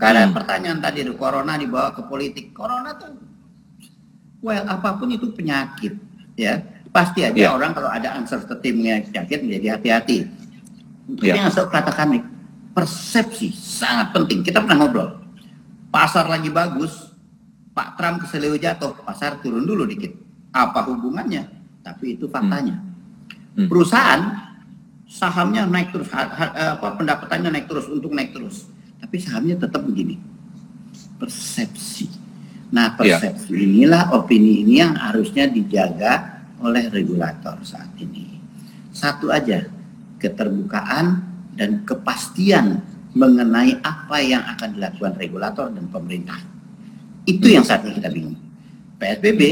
Karena hmm. pertanyaan tadi, corona dibawa ke politik. Corona tuh, well, apa pun itu penyakit, ya pasti aja yeah. orang kalau ada uncertainty mengenai penyakit menjadi hati-hati. Yeah. Yang saya katakan nih, persepsi sangat penting. Kita pernah ngobrol. Pasar lagi bagus, Pak Trump keselio jatuh, pasar turun dulu dikit. Apa hubungannya? Tapi itu faktanya. Hmm. Hmm. Perusahaan sahamnya naik terus, apa pendapatannya naik terus, untuk naik terus. Tapi sahamnya tetap begini. Persepsi. Nah, iya. persepsi yeah. inilah opini ini yang harusnya dijaga oleh regulator saat ini. Satu aja, keterbukaan dan kepastian mengenai apa yang akan dilakukan regulator dan pemerintah. Itu yang saat ini kita bingung. PSBB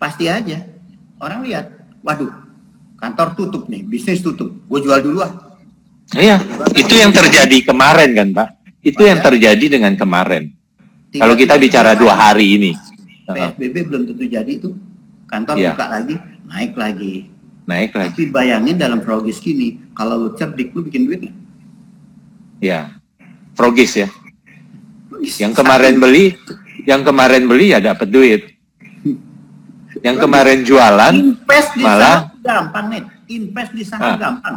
pasti aja. Orang lihat, waduh, kantor tutup nih, bisnis tutup, gue jual dulu ah. Iya, itu yang terjadi kemarin kan Pak. Itu yang terjadi dengan kemarin. Kalau kita bicara dua hari ini. PSBB belum tentu jadi itu. Kantor ya. buka lagi, naik lagi. Naik lagi. Tapi bayangin dalam progis gini, kalau lu cerdik lu bikin duit nggak? Ya, progis ya. Progis. Yang kemarin beli, yang kemarin beli ya dapat duit. Yang kemarin jualan invest di malah saham gampang nih. Invest di saham ah. gampang.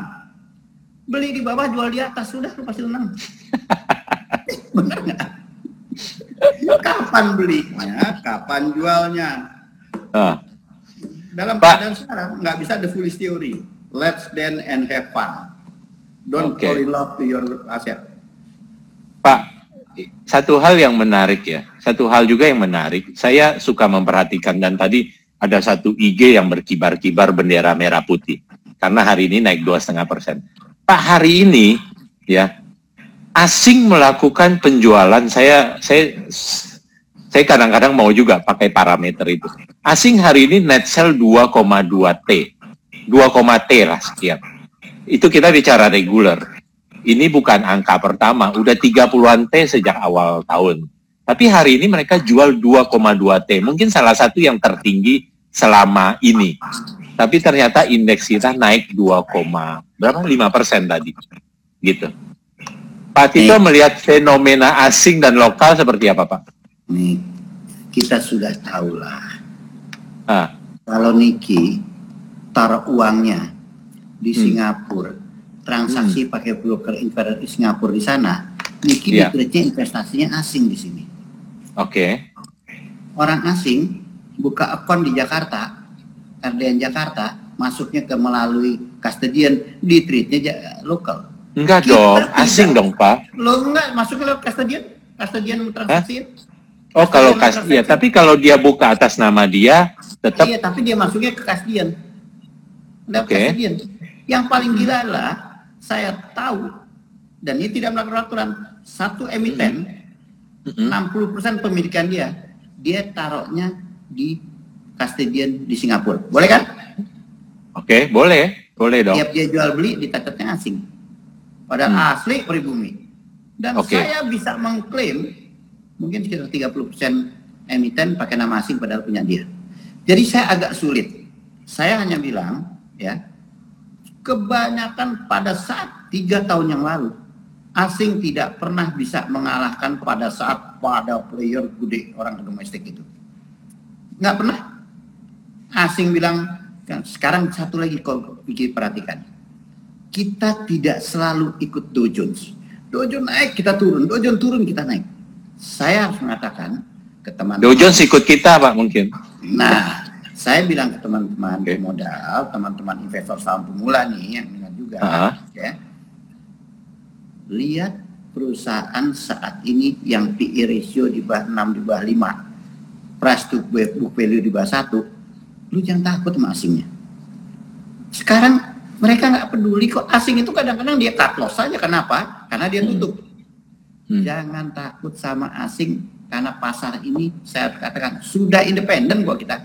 Beli di bawah, jual di atas sudah lu pasti menang. Benar nggak? kapan belinya, kapan jualnya. Ah. Dalam keadaan sekarang nggak bisa the foolish theory. Let's then and have fun. Don't okay. fall in love to your aset. Pak, satu hal yang menarik ya, satu hal juga yang menarik. Saya suka memperhatikan dan tadi ada satu IG yang berkibar-kibar bendera merah putih karena hari ini naik dua setengah persen. Pak hari ini ya asing melakukan penjualan saya saya saya kadang-kadang mau juga pakai parameter itu. Asing hari ini net sell 2,2 T. 2, T lah sekian. Itu kita bicara regular. Ini bukan angka pertama, udah 30-an T sejak awal tahun. Tapi hari ini mereka jual 2,2 T. Mungkin salah satu yang tertinggi selama ini. Tapi ternyata indeks kita naik 2, berapa? 5 persen tadi. Gitu. Pak Tito melihat fenomena asing dan lokal seperti apa Pak? Nih, kita sudah tahu lah. Ah. Kalau Niki taruh uangnya di hmm. Singapura, transaksi hmm. pakai broker investor di Singapura di sana, Niki yeah. investasinya asing di sini. Oke. Okay. Orang asing buka akun di Jakarta, RDN Jakarta, masuknya ke melalui custodian di treatnya lokal. Enggak Kita dong, asing dong Pak. Lo enggak masuknya lewat custodian, custodian transaksi. Oh kalau kas, ya tapi kalau dia buka atas nama dia tetap. Iya tapi dia masuknya ke custodian. Lewat okay. custodian. Yang paling gila lah saya tahu dan ini tidak melakukan aturan satu emiten mm -hmm. 60% pemilikan dia dia taruhnya di custodian di Singapura. Boleh kan? Oke, okay, boleh. Boleh dong. Tiap dia jual beli dicatatnya asing. Padahal hmm. asli pribumi. Dan okay. saya bisa mengklaim mungkin sekitar 30% emiten pakai nama asing padahal punya dia. Jadi saya agak sulit. Saya hanya bilang ya kebanyakan pada saat tiga tahun yang lalu asing tidak pernah bisa mengalahkan pada saat pada player gede orang domestik itu. Nggak pernah. Asing bilang kan sekarang satu lagi kau pikir perhatikan. Kita tidak selalu ikut Dow Jones. Dow Jones naik kita turun. Dow Jones turun kita naik saya harus mengatakan ke teman-teman Dow Jones ikut kita pak mungkin nah saya bilang ke teman-teman okay. modal teman-teman investor saham pemula nih yang dengar juga uh -huh. ya lihat perusahaan saat ini yang PE ratio di bawah 6 di bawah 5 price to book value di bawah satu, lu jangan takut sama asingnya. Sekarang mereka nggak peduli kok asing itu kadang-kadang dia cut loss saja. Kenapa? Karena dia hmm. tutup. Hmm. Jangan takut sama asing karena pasar ini saya katakan sudah independen kok kita.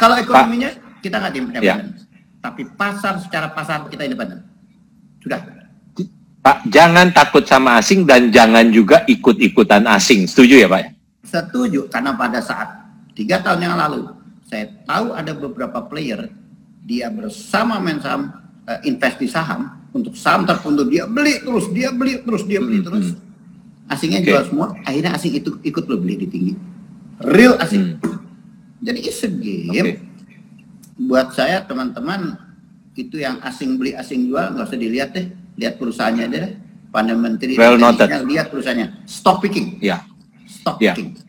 Kalau ekonominya Pak, kita nggak independen, ya. tapi pasar secara pasar kita independen. Sudah. Pak, jangan takut sama asing dan jangan juga ikut-ikutan asing. Setuju ya Pak? Setuju, karena pada saat tiga tahun yang lalu saya tahu ada beberapa player dia bersama main saham uh, invest di saham untuk saham tertentu dia beli terus dia beli terus dia beli hmm, terus hmm. Asingnya okay. jual semua akhirnya asing itu ikut lo beli di tinggi real asing hmm. jadi it's a game okay. buat saya teman-teman itu yang asing beli asing jual nggak usah dilihat deh lihat perusahaannya deh pandai menteri well noted. lihat perusahaannya stock picking ya yeah. stock yeah. picking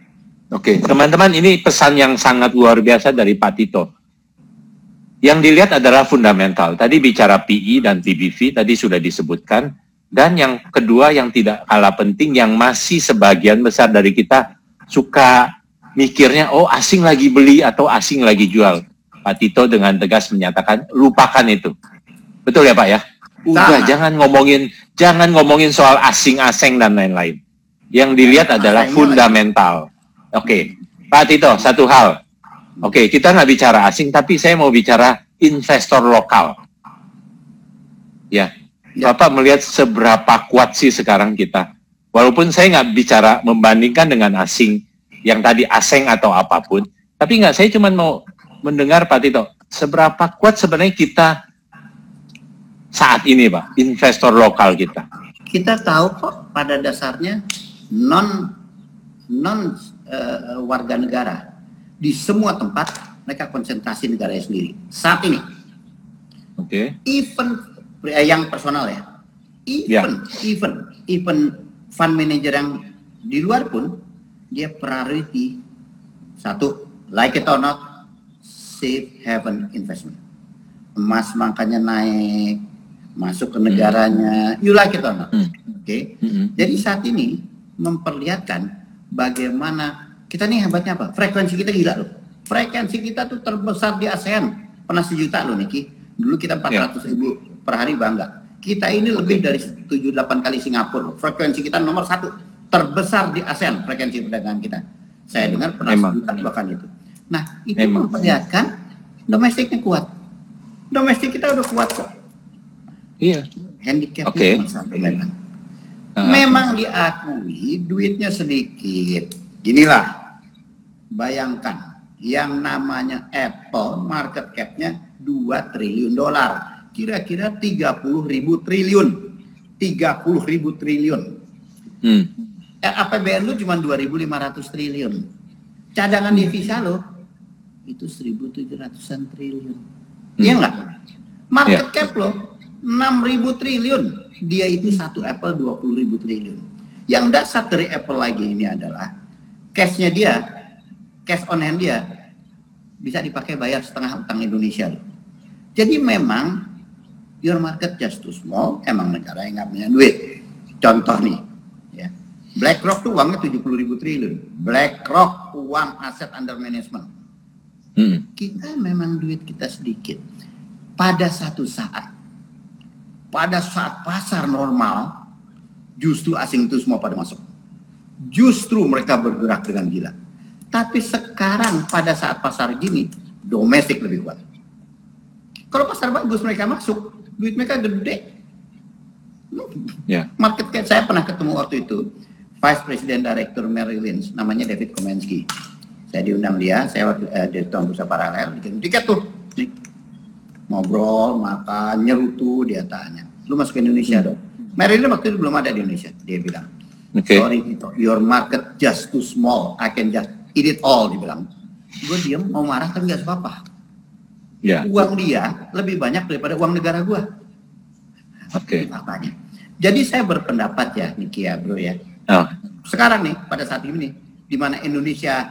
Oke, teman-teman ini pesan yang sangat luar biasa dari Pak Tito. Yang dilihat adalah fundamental. Tadi bicara PI dan PBV tadi sudah disebutkan. Dan yang kedua yang tidak kalah penting yang masih sebagian besar dari kita suka mikirnya oh asing lagi beli atau asing lagi jual. Pak Tito dengan tegas menyatakan lupakan itu. Betul ya Pak ya? Udah Sama. jangan ngomongin jangan ngomongin soal asing-asing dan lain-lain. Yang dilihat adalah fundamental. Oke, Pak Tito, satu hal. Oke, kita nggak bicara asing, tapi saya mau bicara investor lokal. Ya, Bapak melihat seberapa kuat sih sekarang kita. Walaupun saya nggak bicara membandingkan dengan asing, yang tadi asing atau apa pun, tapi nggak, saya cuma mau mendengar Pak Tito, seberapa kuat sebenarnya kita saat ini Pak, investor lokal kita. Kita tahu kok pada dasarnya non non uh, warga negara di semua tempat mereka konsentrasi negaranya sendiri saat ini. Oke. Okay. Even yang personal ya, even yeah. even even fund manager yang di luar pun dia priority satu, like it or not, safe haven investment. Emas makanya naik, masuk ke negaranya, you like it or not. Hmm. Oke. Okay? Hmm. Jadi saat ini memperlihatkan bagaimana kita nih hebatnya apa? Frekuensi kita gila loh. Frekuensi kita tuh terbesar di ASEAN. Pernah sejuta loh Niki. Dulu kita 400 yeah. ribu per hari bangga. Kita ini lebih dari 7-8 kali Singapura. Frekuensi kita nomor satu terbesar di ASEAN frekuensi perdagangan kita. Saya dengar pernah sejuta bahkan itu. Nah itu Emang. memperlihatkan domestiknya kuat. Domestik kita udah kuat kok. Iya. Handicapnya okay. memang. Uh. Memang diakui duitnya sedikit. Inilah bayangkan yang namanya Apple market capnya 2 triliun dolar. Kira-kira 30 ribu triliun. 30 ribu triliun. Hmm. APBN lu cuma 2.500 triliun. Cadangan devisa lo itu 1.700an triliun. Iya hmm. enggak? Market yeah. cap lo 6.000 triliun. Dia itu satu Apple 20.000 triliun. Yang dasar dari Apple lagi ini adalah cashnya dia, cash on hand dia bisa dipakai bayar setengah utang Indonesia. Jadi memang your market just too small, emang negara yang nggak punya duit. Contoh nih, ya. BlackRock tuh uangnya 70 ribu triliun. BlackRock uang aset under management. Hmm. Kita memang duit kita sedikit. Pada satu saat, pada saat pasar normal, justru asing itu semua pada masuk. Justru mereka bergerak dengan gila tapi sekarang pada saat pasar gini, domestik lebih kuat. Kalau pasar bagus mereka masuk, duit mereka gede. Yeah. Market cap saya pernah ketemu waktu itu, Vice President Director Merrill Lynch, namanya David Komensky. Saya diundang dia, saya waktu eh, direktur bursa paralel, bikin tiket tuh, nih. ngobrol, makan, nyerutu, dia tanya, lu masuk ke Indonesia dong? Merrill Lynch waktu itu belum ada di Indonesia, dia bilang. Okay. Sorry, your market just too small. I can just eat it all dibilang. Gue diem mau marah tapi gak apa-apa. Ya. Uang dia lebih banyak daripada uang negara gue. Oke. Okay. Jadi saya berpendapat ya, Niki ya bro ya. Oh. Sekarang nih pada saat ini di mana Indonesia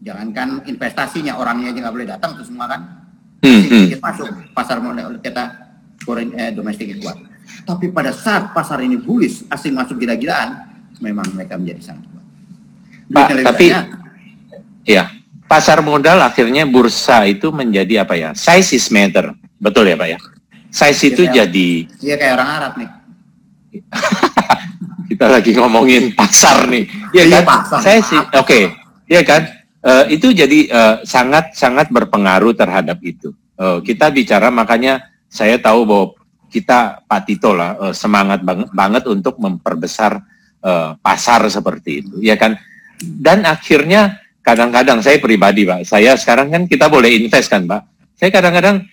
jangankan investasinya orangnya aja nggak boleh datang itu semua kan. Hmm, hmm. masuk pasar modal kita foreign eh, domestik kuat. Tapi pada saat pasar ini bullish, asing masuk gila-gilaan, memang mereka menjadi sangat kuat. Pak, tapi Iya, pasar modal akhirnya bursa itu menjadi apa ya? Size is matter, betul ya Pak ya? Size itu ya, jadi. Iya kayak orang Arab nih. Kita lagi ngomongin pasar nih, iya, iya kan? Pasar. Saya sih, oke, okay. iya kan? Uh, itu jadi uh, sangat sangat berpengaruh terhadap itu. Uh, kita bicara makanya saya tahu bahwa kita Pak Tito lah uh, semangat banget banget untuk memperbesar uh, pasar seperti itu, ya kan? Dan akhirnya kadang-kadang saya pribadi Pak, saya sekarang kan kita boleh invest kan Pak. Saya kadang-kadang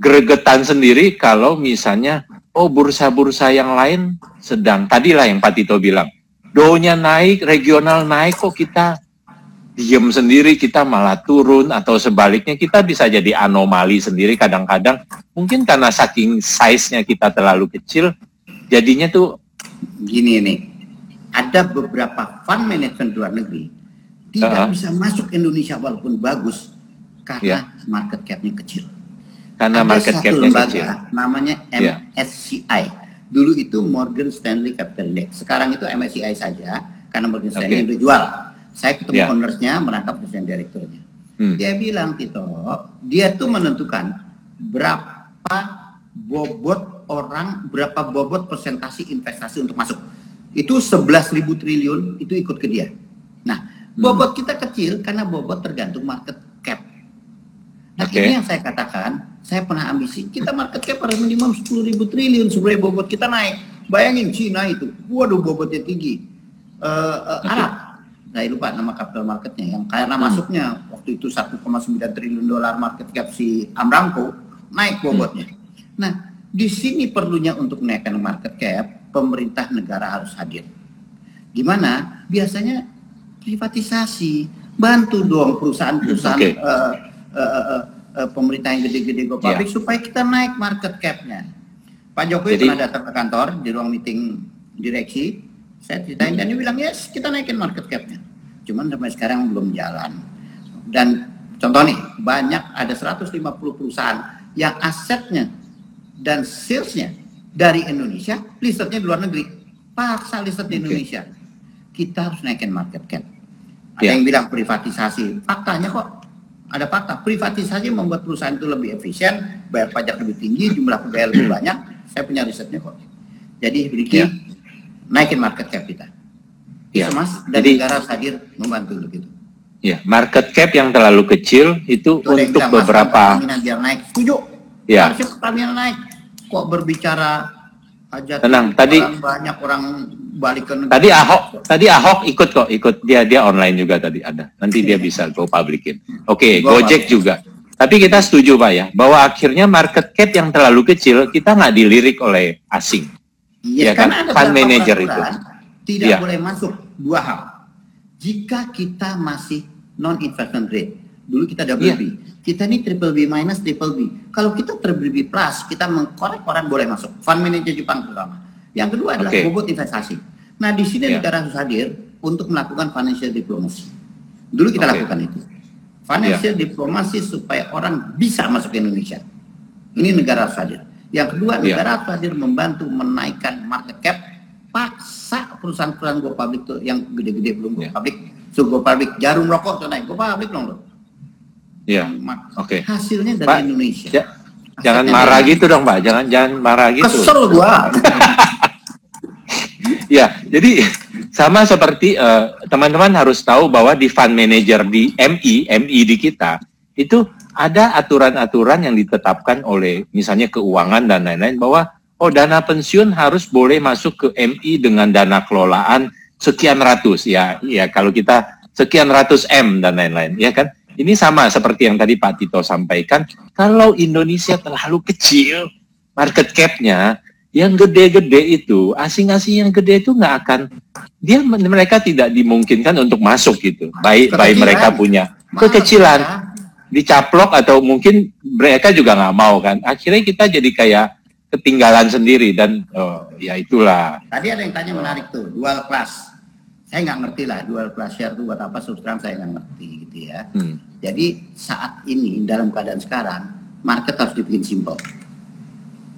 gregetan sendiri kalau misalnya oh bursa-bursa yang lain sedang. Tadilah yang Pak Tito bilang donya naik, regional naik kok kita diem sendiri kita malah turun atau sebaliknya kita bisa jadi anomali sendiri kadang-kadang. Mungkin karena saking size-nya kita terlalu kecil jadinya tuh gini nih ada beberapa fund management luar negeri tidak uh -huh. bisa masuk Indonesia walaupun bagus karena yeah. market cap-nya kecil. Karena Ada market cap-nya kecil. namanya MSCI. Yeah. Dulu itu Morgan Stanley Capital Index. Sekarang itu MSCI saja karena Morgan Stanley okay. udah jual. Saya ketemu yeah. ownersnya, merangkap presiden direkturnya. Hmm. Dia bilang Tito, dia tuh menentukan berapa bobot orang, berapa bobot presentasi investasi untuk masuk. Itu 11 ribu triliun itu ikut ke dia. Nah, Bobot kita kecil karena bobot tergantung market cap. Nah okay. ini yang saya katakan, saya pernah ambisi, kita market cap harus minimum 10 ribu triliun supaya bobot kita naik. Bayangin Cina itu, waduh bobotnya tinggi. Uh, uh. Arab, saya lupa nama capital marketnya, yang karena hmm. masuknya waktu itu 1,9 triliun dolar market cap si Amramco, naik bobotnya. Hmm. Nah, di sini perlunya untuk menaikkan market cap, pemerintah negara harus hadir. Gimana? Biasanya privatisasi, bantu dong perusahaan-perusahaan okay. uh, uh, uh, uh, pemerintah yang gede-gede go public yeah. supaya kita naik market cap-nya. Pak Jokowi Jadi, pernah datang ke kantor di ruang meeting direksi, saya ceritain dan dia bilang yes kita naikin market cap-nya cuman sampai sekarang belum jalan. Dan contoh nih, banyak ada 150 perusahaan yang asetnya dan salesnya dari Indonesia, listatnya di luar negeri. Paksa listed di Indonesia. Kita harus naikin market cap. Ada yeah. yang bilang privatisasi. Faktanya kok ada fakta. Privatisasi membuat perusahaan itu lebih efisien, bayar pajak lebih tinggi, jumlah pegawai lebih banyak. Saya punya risetnya kok. Jadi, Ricky, yeah. naikin market cap kita. Ya. Mas, dan Jadi, negara hadir membantu begitu. Ya, market cap yang terlalu kecil itu, itu untuk beberapa. Biar naik, setuju. Ya. Harusnya Pertamina naik. Kok berbicara aja tenang tadi banyak orang balik ke negara. tadi Ahok tadi Ahok ikut kok ikut. Dia dia online juga tadi ada. Nanti dia bisa go publikin. Oke okay, Gojek juga. Tapi kita setuju pak ya bahwa akhirnya market cap yang terlalu kecil kita nggak dilirik oleh asing. Ya, ya kan? fund manager itu. tidak ya. boleh masuk. Dua hal. Jika kita masih non investment grade dulu kita double yeah. Kita ini triple B minus triple B. Kalau kita triple B plus, kita mengkorek orang boleh masuk. Fund manager Jepang pertama. Yang kedua adalah okay. bobot investasi. Nah di sini yeah. negara harus hadir untuk melakukan financial diplomacy. Dulu kita okay. lakukan itu. Financial yeah. diplomacy supaya orang bisa masuk ke Indonesia. Ini negara harus hadir. Yang kedua, yeah. negara harus hadir membantu menaikkan market cap, paksa perusahaan-perusahaan go public tuh yang gede-gede belum go yeah. public, so go public, jarum rokok tuh naik go public dong loh. Iya. Oke. Okay. Hasilnya dari Pak, Indonesia. Ja, jangan marah gitu dong, Pak. Jangan jangan marah gitu. Kesel gua. ya, jadi sama seperti eh, teman-teman uh, harus tahu bahwa di fund manager di MI, MI di kita itu ada aturan-aturan yang ditetapkan oleh misalnya keuangan dan lain-lain bahwa oh dana pensiun harus boleh masuk ke MI dengan dana kelolaan sekian ratus ya ya kalau kita sekian ratus M dan lain-lain ya kan ini sama seperti yang tadi Pak Tito sampaikan, kalau Indonesia terlalu kecil, market cap-nya, yang gede-gede itu, asing-asing yang gede itu nggak akan, dia mereka tidak dimungkinkan untuk masuk gitu. Baik, baik mereka punya kekecilan, dicaplok atau mungkin mereka juga nggak mau kan. Akhirnya kita jadi kayak ketinggalan sendiri dan oh, ya itulah. Tadi ada yang tanya menarik tuh, dual class saya nggak ngerti lah dual class share itu buat apa substran saya nggak ngerti gitu ya. Hmm. Jadi saat ini dalam keadaan sekarang market harus dibikin simple.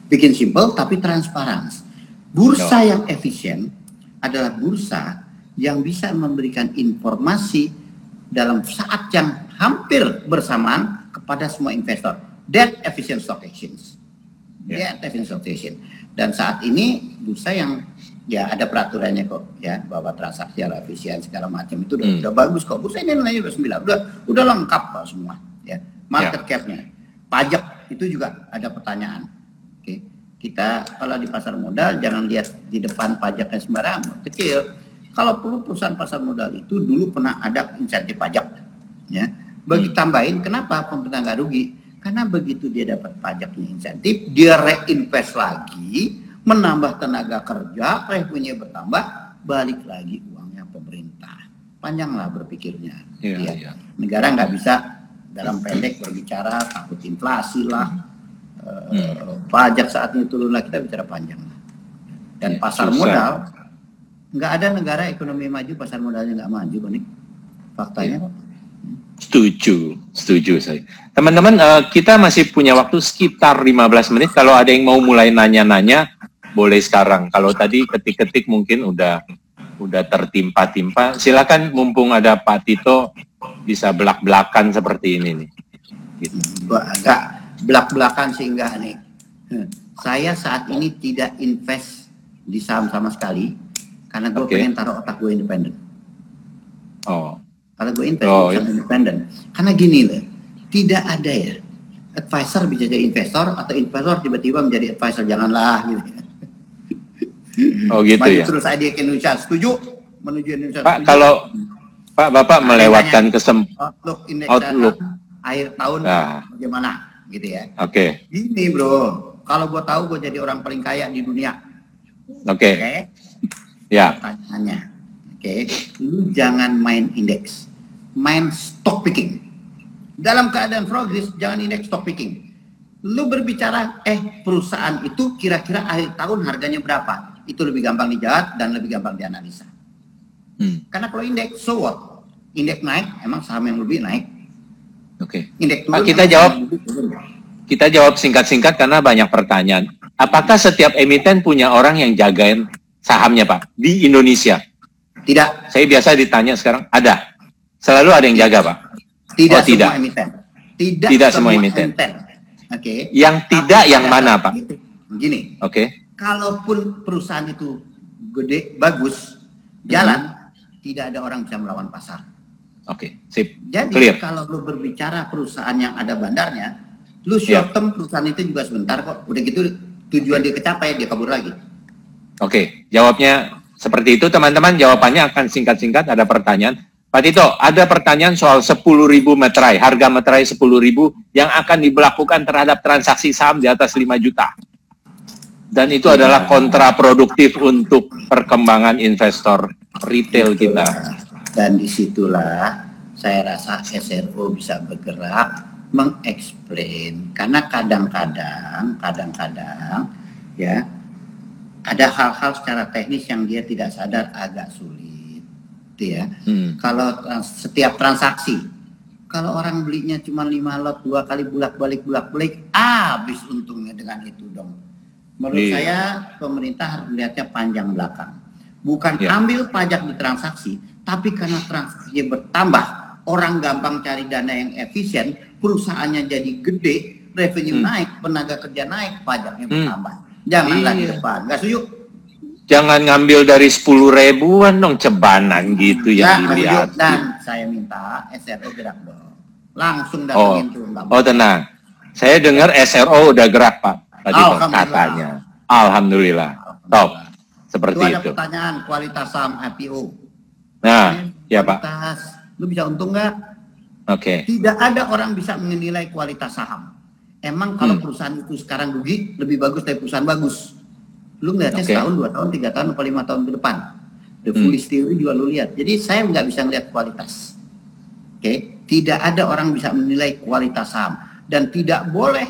Bikin simple tapi transparan. Bursa no. yang efisien adalah bursa yang bisa memberikan informasi dalam saat yang hampir bersamaan kepada semua investor. That efficient stock exchange. Yeah. That efficient stock exchange. Dan saat ini bursa yang ya ada peraturannya kok ya bahwa transaksi efisien segala macam itu udah, hmm. udah bagus kok. Bursa ini nilainya udah sembilan, udah udah lengkap kok semua ya. Market ya. capnya, pajak itu juga ada pertanyaan. Oke, kita kalau di pasar modal jangan lihat di depan pajaknya sembarangan kecil. Kalau perlu perusahaan pasar modal itu dulu pernah ada insentif pajak, ya. Bagi hmm. tambahin, kenapa pemerintah nggak rugi? Karena begitu dia dapat pajaknya insentif, dia reinvest lagi, menambah tenaga kerja, revenue bertambah, balik lagi uangnya pemerintah. Panjanglah berpikirnya. Ya, ya. Ya. Negara nggak bisa dalam pendek berbicara takut inflasi lah, hmm. eh, pajak saat ini turun lah kita bicara panjang. Dan ya, pasar susah. modal nggak ada negara ekonomi maju pasar modalnya nggak maju, nih Faktanya. Ya. Setuju, setuju saya. Teman-teman, uh, kita masih punya waktu sekitar 15 menit. Kalau ada yang mau mulai nanya-nanya, boleh sekarang. Kalau tadi ketik-ketik mungkin udah udah tertimpa-timpa. Silakan mumpung ada Pak Tito bisa belak-belakan seperti ini nih. Gitu. Enggak belak-belakan sih enggak nih. Saya saat ini tidak invest di saham sama sekali karena gue okay. pengen taruh otak gue independen. Oh. Kalau gue invest oh, iya. independen. Karena gini loh, tidak ada ya advisor bisa jadi investor atau investor tiba-tiba menjadi advisor janganlah gitu. Oh gitu Maju ya. terus ke Indonesia. Setuju? Menuju Indonesia. Pak, setuju? kalau Pak Bapak melewatkan kesempatan outlook. akhir tahun nah. bagaimana gitu ya. Oke. Okay. Ini bro, kalau gue tahu gue jadi orang paling kaya di dunia. Oke. Okay. Okay? Ya. Pertanyaannya, oke, okay? lu jangan main indeks, main stock picking. Dalam keadaan progress, jangan indeks stock picking. Lu berbicara, eh perusahaan itu kira-kira akhir tahun harganya berapa? Itu lebih gampang dijawab dan lebih gampang dianalisa. Hmm. Karena kalau indeks, so what? Indeks naik, emang saham yang lebih naik. Oke. Indeks Pak, turun, kita emang jawab. turun. Kita jawab singkat-singkat karena banyak pertanyaan. Apakah setiap emiten punya orang yang jagain sahamnya, Pak? Di Indonesia? Tidak, Saya biasa ditanya sekarang, ada. Selalu ada yang jaga, Pak. tidak Oh, tidak. semua emiten. Tidak, Tidak semua emiten. Oke. Yang tidak Tapi yang mana, Pak? gitu. Gini, Oke. Kalaupun perusahaan itu gede, bagus, jalan, tidak ada orang bisa melawan pasar. Oke, sip. Jadi Clear. kalau lu berbicara perusahaan yang ada bandarnya, lu Ya. short term perusahaan itu juga sebentar kok. Udah gitu tujuan dia kecapai dia kabur lagi. Oke, jawabnya seperti itu teman-teman. Jawabannya akan singkat-singkat. Ada pertanyaan. Pak Tito, ada pertanyaan soal 10.000 meterai, harga meterai 10.000 yang akan diberlakukan terhadap transaksi saham di atas 5 juta. Dan itu adalah kontraproduktif untuk perkembangan investor retail kita. Dan di situlah saya rasa SRO bisa bergerak mengeksplain. Karena kadang-kadang kadang-kadang ya ada hal-hal secara teknis yang dia tidak sadar agak sulit gitu ya. Hmm. kalau trans- setiap transaksi kalau orang belinya cuma lima lot dua kali bulak balik bulak balik habis untungnya dengan itu dong menurut Iya. saya pemerintah harus melihatnya panjang belakang bukan Iya. ambil pajak di transaksi tapi karena transaksinya bertambah orang gampang cari dana yang efisien perusahaannya jadi gede revenue Hmm. naik tenaga kerja naik pajaknya Hmm. bertambah janganlah di Iya. depan nggak setuju Jangan ngambil dari 10 ribuan dong, cebanan gitu Ya, yang dilihat. Dan saya minta SRO gerak dong. Langsung Oh, datangin tuh Mbak. oh tenang. Saya dengar SRO udah gerak Pak. Tadi Alhamdulillah. katanya. Alhamdulillah. Top. Seperti Itu ada itu. pertanyaan kualitas saham IPO. Nah, ya Pak. Lu bisa untung nggak? Oke. Tidak ada orang bisa menilai kualitas saham. Emang kalau Hmm. perusahaan itu sekarang rugi, lebih bagus dari perusahaan bagus. Lu ngeliatnya Oke. setahun, dua tahun, tiga tahun, atau lima tahun ke depan. The Hmm. foolish theory juga lu lihat. Jadi saya nggak bisa ngeliat kualitas. Oke, tidak ada orang bisa menilai kualitas saham dan tidak boleh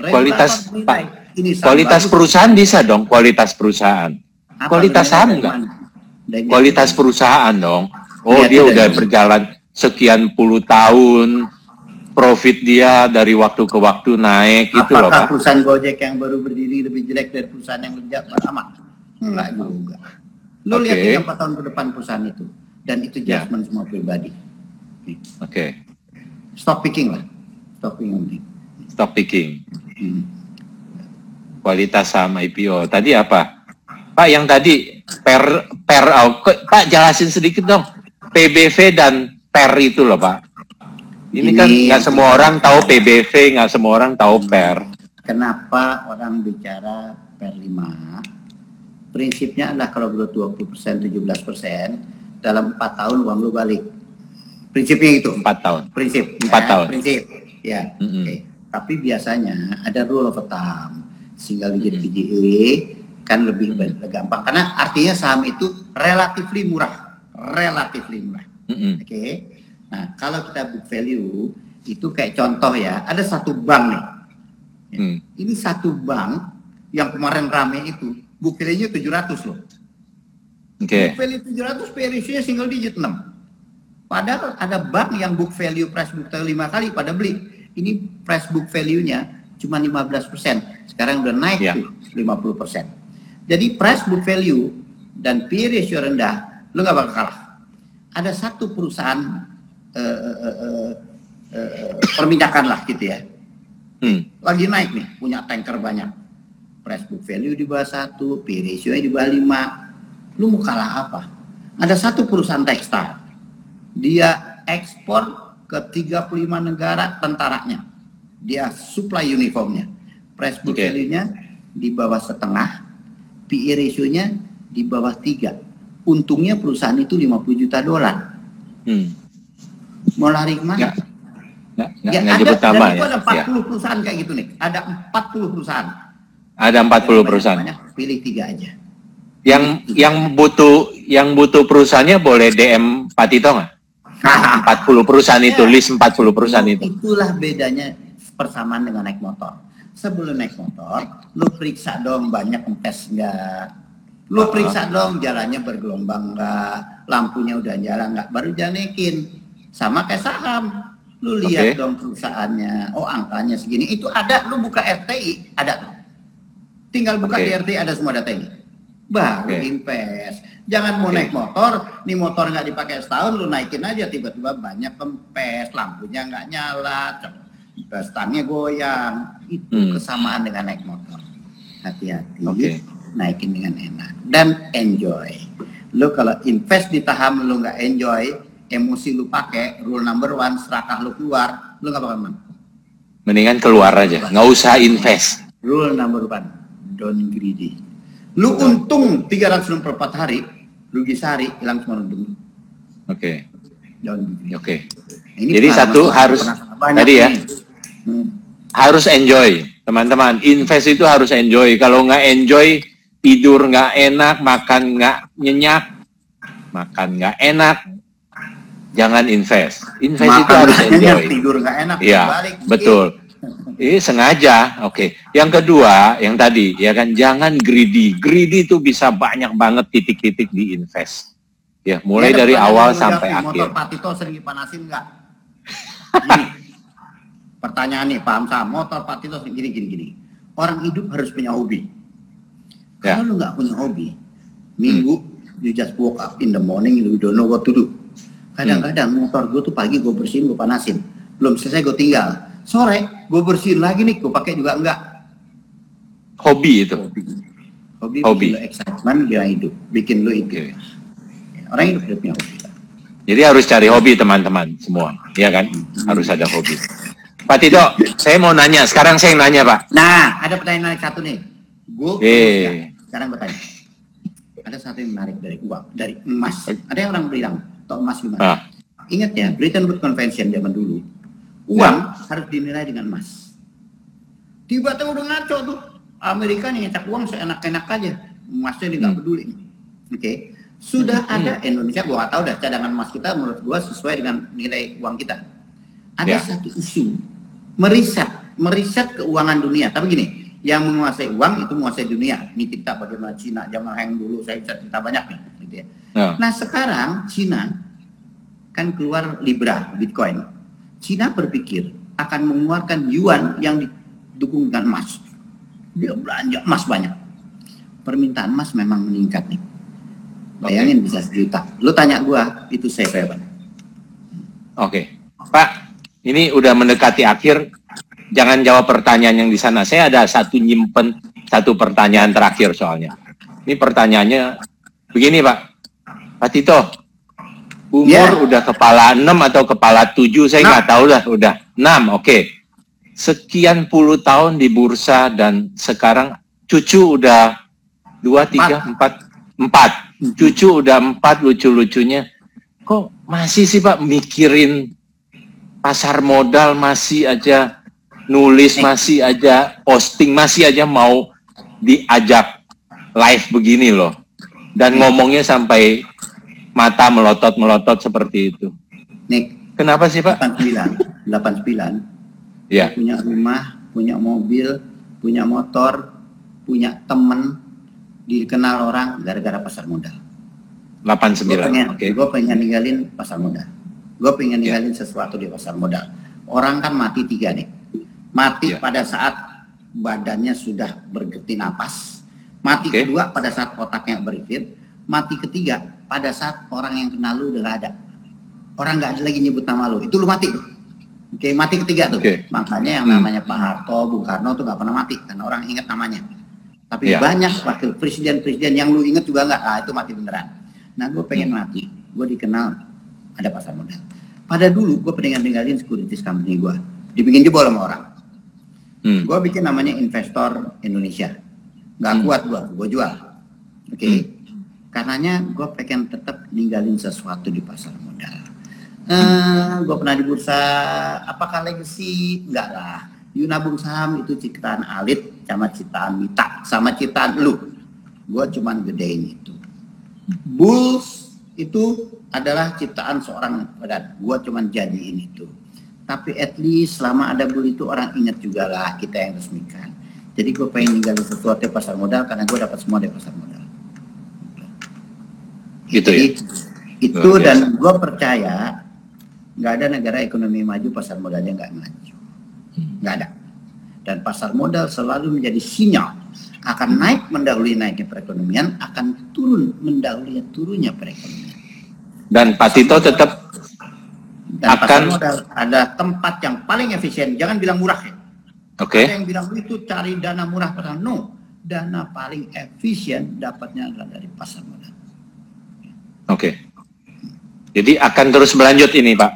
Kualitas, Pak. ini Kualitas bagus. perusahaan bisa dong, kualitas perusahaan. Apa kualitas saham dari nggak? mana? Dari- Kualitas perusahaan dong. Oh, dia udah mana? berjalan sekian puluh tahun, profit dia dari waktu ke waktu naik gitu loh Apakah Pak. perusahaan Gojek yang baru berdiri lebih jelek dari perusahaan yang lebih lama? Enggak juga. Lu Oke. lihat tiga empat tahun ke depan perusahaan itu dan itu Ya. judgment semua pribadi. Oke, Stop picking lah. Stop picking. Stock picking. Hmm. Kualitas saham IPO. Tadi apa? Pak yang tadi per per oh, Pak jelasin sedikit dong. PBV dan per itu loh Pak. Ini kan Ini- nggak semua orang tahu PBV, nggak semua orang tahu per. Kenapa orang bicara per 5? Prinsipnya adalah kalau growth 20%, 17%, dalam 4 tahun uang lu balik. Prinsipnya itu. Empat tahun. prinsip Empat ya, tahun. prinsip ya Mm-mm. oke tapi biasanya ada rule of thumb single digit. PGE kan lebih ba- gampang karena artinya saham itu relatively murah relatively murah Mm-mm. oke nah kalau kita book value itu kayak contoh ya ada satu bank nih Hmm. ini satu bank yang kemarin rame itu book value-nya 700 loh Oke. Book value 700 PE ratio-nya single digit 6. Padahal ada bank yang book value price book value 5 kali pada beli. Ini price book value-nya cuma 15%. Sekarang udah naik Ya. tuh 50%. Jadi price book value dan PE ratio rendah, lu nggak bakal kalah. Ada satu perusahaan eh, eh, eh, eh, eh, perminyakan lah gitu ya Hmm. lagi naik nih, punya tanker banyak. Price book value di bawah satu, P ratio di bawah lima. Lu mau kalah apa? Ada satu perusahaan tekstil, dia ekspor ke 35 negara tentaranya. Dia supply uniformnya. Price book value-nya di bawah setengah, PE ratio-nya di bawah tiga. Untungnya perusahaan itu 50 juta dolar. Hmm. Mau lari ke mana? Nggak, nggak, Ya, nggak ada, nama itu ya. ada Ya. 40 perusahaan kayak gitu nih. Ada 40 perusahaan. Ada 40 perusahaan. Banyak, pilih tiga aja. Yang yang butuh yang butuh perusahaannya boleh DM Pak Tito nggak? 40 perusahaan itu, Ya. list 40 perusahaan itu. Itulah bedanya persamaan dengan naik motor. Sebelum naik motor, lu periksa dong banyak kempes nggak, Lu periksa dong jalannya bergelombang nggak, lampunya udah jalan nggak, baru janekin. Sama kayak saham. Lu lihat okay. dong perusahaannya, oh angkanya segini. Itu ada, lu buka RTI, ada. Tinggal buka okay. di RTI ada semua data ini. Baru okay. invest. Jangan mau okay. naik motor, nih motor nggak dipakai setahun, lu naikin aja tiba-tiba banyak kempes, lampunya nggak nyala, stangnya goyang. Itu hmm. kesamaan dengan naik motor. Hati-hati. Okay naikin dengan enak dan enjoy. Lo kalau invest di saham lo nggak enjoy, emosi lu pakai, rule number one, serakah lu keluar, lu nggak bakal menang. Mendingan keluar aja, nggak usah invest. Rule number one, don't greedy. Lu untung 364 hari, rugi sehari, hilang semua untung. Oke. Okay. Oke. Okay. Jadi satu harus tadi ya, hmm. harus enjoy, teman-teman. Invest itu harus enjoy. Kalau nggak enjoy, tidur nggak enak, makan nggak nyenyak, makan nggak enak, jangan invest. Invest makan itu harus enjoy. tidur nggak enak, ya, betul. Ini sengaja, oke. Okay. Yang kedua, yang tadi, ya kan, jangan greedy. Greedy itu bisa banyak banget titik-titik di invest. Ya, mulai ya, dari awal sampai akhir. Motor Patito sering dipanasin nggak? Pertanyaan nih, paham sama motor Patito gini gini gini. Orang hidup harus punya hobi Ya. Kalau lu nggak punya hobi, minggu hmm. you just woke up in the morning, you don't know what to do. Kadang-kadang hmm. motor gue tuh pagi gue bersihin, gue panasin. Belum selesai gue tinggal. Sore gue bersihin lagi nih, gue pakai juga enggak. Hobi itu. Hobi. Hobi, hobi. bikin lo excitement, dia hidup. Bikin lo itu. Okay. Orang hidup hidupnya hobi. Jadi harus cari hobi teman-teman semua, ya kan? Hmm. Harus ada hobi. Pak Tito, saya mau nanya. Sekarang saya yang nanya, Pak. Nah, ada pertanyaan satu nih. Gue eh. sekarang gue tanya. Ada satu yang menarik dari uang, dari emas. Ada yang orang bilang, tau emas gimana? Ah. Ingat ya, Bretton Woods Convention zaman dulu, uang harus dinilai dengan emas. Tiba-tiba udah ngaco tuh. Amerika nih ngecek uang seenak-enak aja. Emasnya dia nggak hmm. peduli. Oke. Okay. Sudah hmm. ada Indonesia, gua nggak tahu dah cadangan emas kita menurut gua sesuai dengan nilai uang kita. Ada ya. satu isu meriset, meriset keuangan dunia. Tapi gini, yang menguasai uang itu menguasai dunia. Ini kita bagaimana Cina zaman Heng dulu saya bisa cerita banyak nih. Gitu ya. ya. Nah sekarang Cina kan keluar Libra Bitcoin. Cina berpikir akan mengeluarkan yuan yang didukung dengan emas. Dia belanja emas banyak. Permintaan emas memang meningkat nih. Bayangin okay. bisa sejuta. Lu tanya gua itu saya Pak. Oke. Okay. Pak, ini udah mendekati akhir jangan jawab pertanyaan yang di sana. Saya ada satu nyimpen satu pertanyaan terakhir soalnya. Ini pertanyaannya begini Pak. Pak Tito, umur yeah. udah kepala 6 atau kepala 7, saya nggak tahu lah, udah 6, oke. Okay. Sekian puluh tahun di bursa dan sekarang cucu udah 2, 3, 4, 4. Cucu udah 4 lucu-lucunya. Kok masih sih Pak mikirin pasar modal masih aja nulis masih aja posting masih aja mau diajak live begini loh dan ngomongnya sampai mata melotot melotot seperti itu. Nick, kenapa sih Pak? 89, 89. Ya. Punya rumah, punya mobil, punya motor, punya temen, dikenal orang gara-gara pasar modal. 89. Gue pengen, okay. gue pengen ninggalin pasar modal. Gue pengen ya. ninggalin yeah. sesuatu di pasar modal. Orang kan mati tiga nih mati yeah. pada saat badannya sudah bergeti napas, mati okay. kedua pada saat otaknya berpikir, mati ketiga pada saat orang yang kenal lu udah gak ada. Orang nggak ada lagi nyebut nama lu, itu lu mati tuh. Oke, mati ketiga tuh. Okay. Makanya yang hmm. namanya Pak Harto, Bung Karno tuh nggak pernah mati karena orang ingat namanya. Tapi yeah. banyak wakil presiden-presiden yang lu inget juga nggak, ah itu mati beneran. Nah, gue pengen hmm. mati, gue dikenal ada pasar modal. Pada dulu gue pengen ninggalin securities company gue, dibikin jebol sama orang. Hmm. Gue bikin namanya investor Indonesia. Gak hmm. kuat gue, gue jual. Oke. Okay? Hmm. Karenanya gue pengen tetap ninggalin sesuatu di pasar modal. Uh, eh, gue pernah di bursa, apakah legacy? Enggak lah. You nabung saham itu ciptaan Alit sama ciptaan Mita sama ciptaan lu. Gue cuman gedein itu. Bulls itu adalah ciptaan seorang badan. Gue cuman jadiin itu tapi at least selama ada bull itu orang ingat juga lah kita yang resmikan jadi gue pengen ninggalin sesuatu di pasar modal karena gue dapat semua di pasar modal Gitu ya. Itu biasa. dan gue percaya nggak ada negara ekonomi maju pasar modalnya nggak maju, nggak ada. Dan pasar modal selalu menjadi sinyal akan naik mendahului naiknya perekonomian, akan turun mendahului turunnya perekonomian. Dan Pak Tito tetap Dan pasar Akan- modal ada tempat yang paling efisien. Jangan bilang murah ya. oke. Ada yang bilang itu cari dana murah pasar. No, dana paling efisien dapatnya adalah dari pasar modal. Oke. Jadi akan terus berlanjut ini Pak.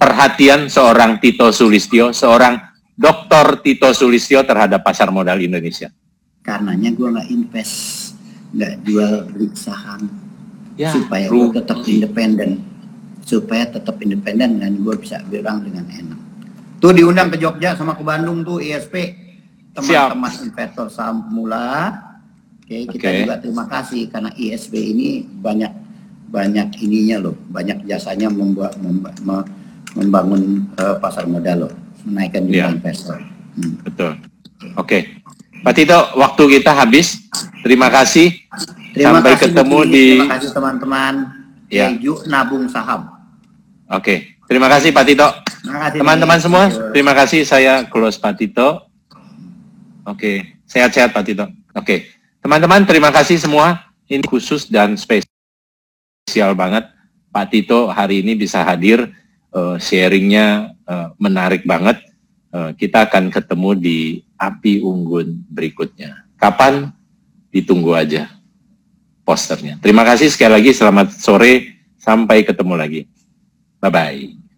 Perhatian seorang Tito Sulistyo, seorang Dr. Tito Sulistyo terhadap pasar modal Indonesia. Karenanya gue nggak invest, nggak jual beli saham, Ya, supaya gue tetap independen, supaya tetap independen dan gue bisa bilang dengan enak. Tuh diundang ke Jogja sama ke Bandung tuh ISP, teman-teman investor saham pemula. Oke, kita Oke. juga terima kasih karena ISB ini banyak banyak ininya loh, banyak jasanya membuat memba- me- membangun eh, pasar modal loh, menaikkan jumlah Iya. investor. Hmm. Betul. Oke. Pak Tito, waktu kita habis. Terima kasih. Terima Sampai kasih ketemu di Terima kasih teman-teman. Ya. Keju nabung saham. Oke. Terima kasih Pak Tito. Teman-teman semua, terima kasih saya close Pak Tito. Oke, sehat-sehat Pak Tito. Oke, teman-teman terima kasih semua. Ini khusus dan spesial banget. Pak Tito hari ini bisa hadir, eh, sharingnya eh, menarik banget. Eh, kita akan ketemu di Api Unggun berikutnya. Kapan? Ditunggu aja posternya. Terima kasih sekali lagi, selamat sore, sampai ketemu lagi. Bye-bye.